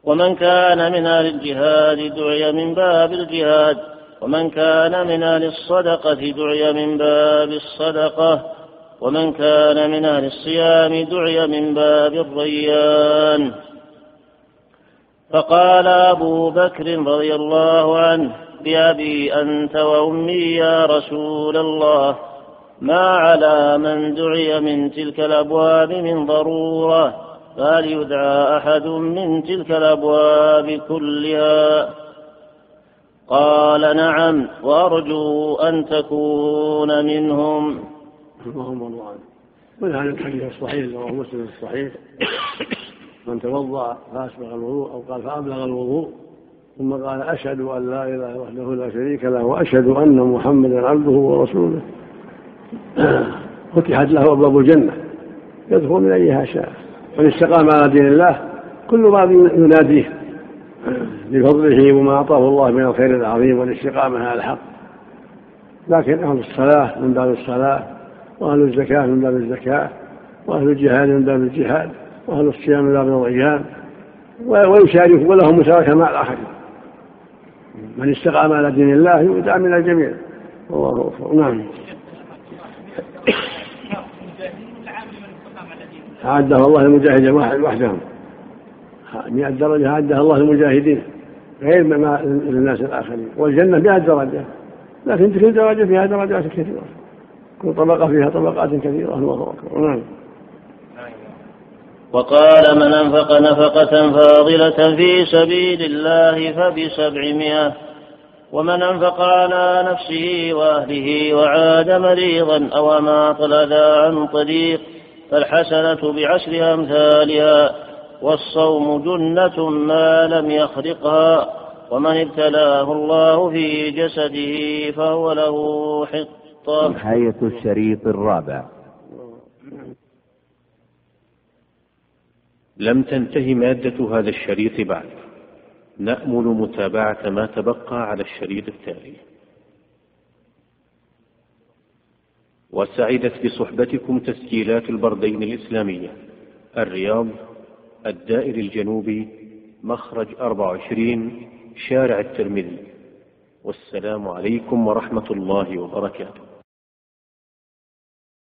C: ومن كان من أهل الجهاد دعي من باب الجهاد. ومن كان من أهل الصدقة دعي من باب الصدقة. ومن كان من أهل الصيام دعي من باب الريان. فقال أبو بكر رضي الله عنه بأبي أنت وأمي يا رسول الله. ما على من دعي من تلك الأبواب من ضرورة فهل يدعى أحد من تلك الأبواب كلها؟ قال نعم وأرجو أن تكون منهم.
D: اللهم الله من هذا الحديث الصحيح رواه مسلم الصحيح من توضأ فأسبغ الوضوء أو قال فأبلغ الوضوء ثم قال أشهد أن لا إله وحده لا شريك له وأشهد أن محمدا عبده ورسوله. فتحت له أبواب الجنة. يدخل من أيها شاء من استقام على دين الله كل باب يناديه. بفضله وما أعطاه الله من الخير العظيم والاستقامة على الحق. لكن أهل الصلاة من باب الصلاة وأهل الزكاة من باب الزكاة وأهل الجهاد من باب الجهاد وأهل الصيام من باب الريان ويشارك ولهم مشاركة مع الآخرين. من استقام على دين الله يؤتى من الجميع. الله أكبر نعم. أعدها الله المجاهدين وحدهم. مئة درجة أعدها الله المجاهدين غير ما للناس الآخرين. والجنة مئة درجة لكن كل درجة فيها درجات كثيرة. كل طبقة فيها طبقات كثيرة الله أكبر. نعم.
C: وقال من أنفق نفقة فاضلة في سبيل الله فبسبعمائة ومن أنفق على نفسه وأهله وعاد مريضا أو أماط الأذى عن طريق فالحسنة بعشر أمثالها والصوم جنة ما لم يخرقها ومن ابتلاه الله في جسده فهو له حطة
B: نهاية الشريط الرابع.
A: لم تنتهي مادة هذا الشريط بعد. نأمل متابعة ما تبقى على الشريط التالي. وسعدت بصحبتكم تسجيلات البردين الإسلامية. الرياض الدائر الجنوبي مخرج 24 شارع الترمذي. والسلام عليكم ورحمة الله وبركاته.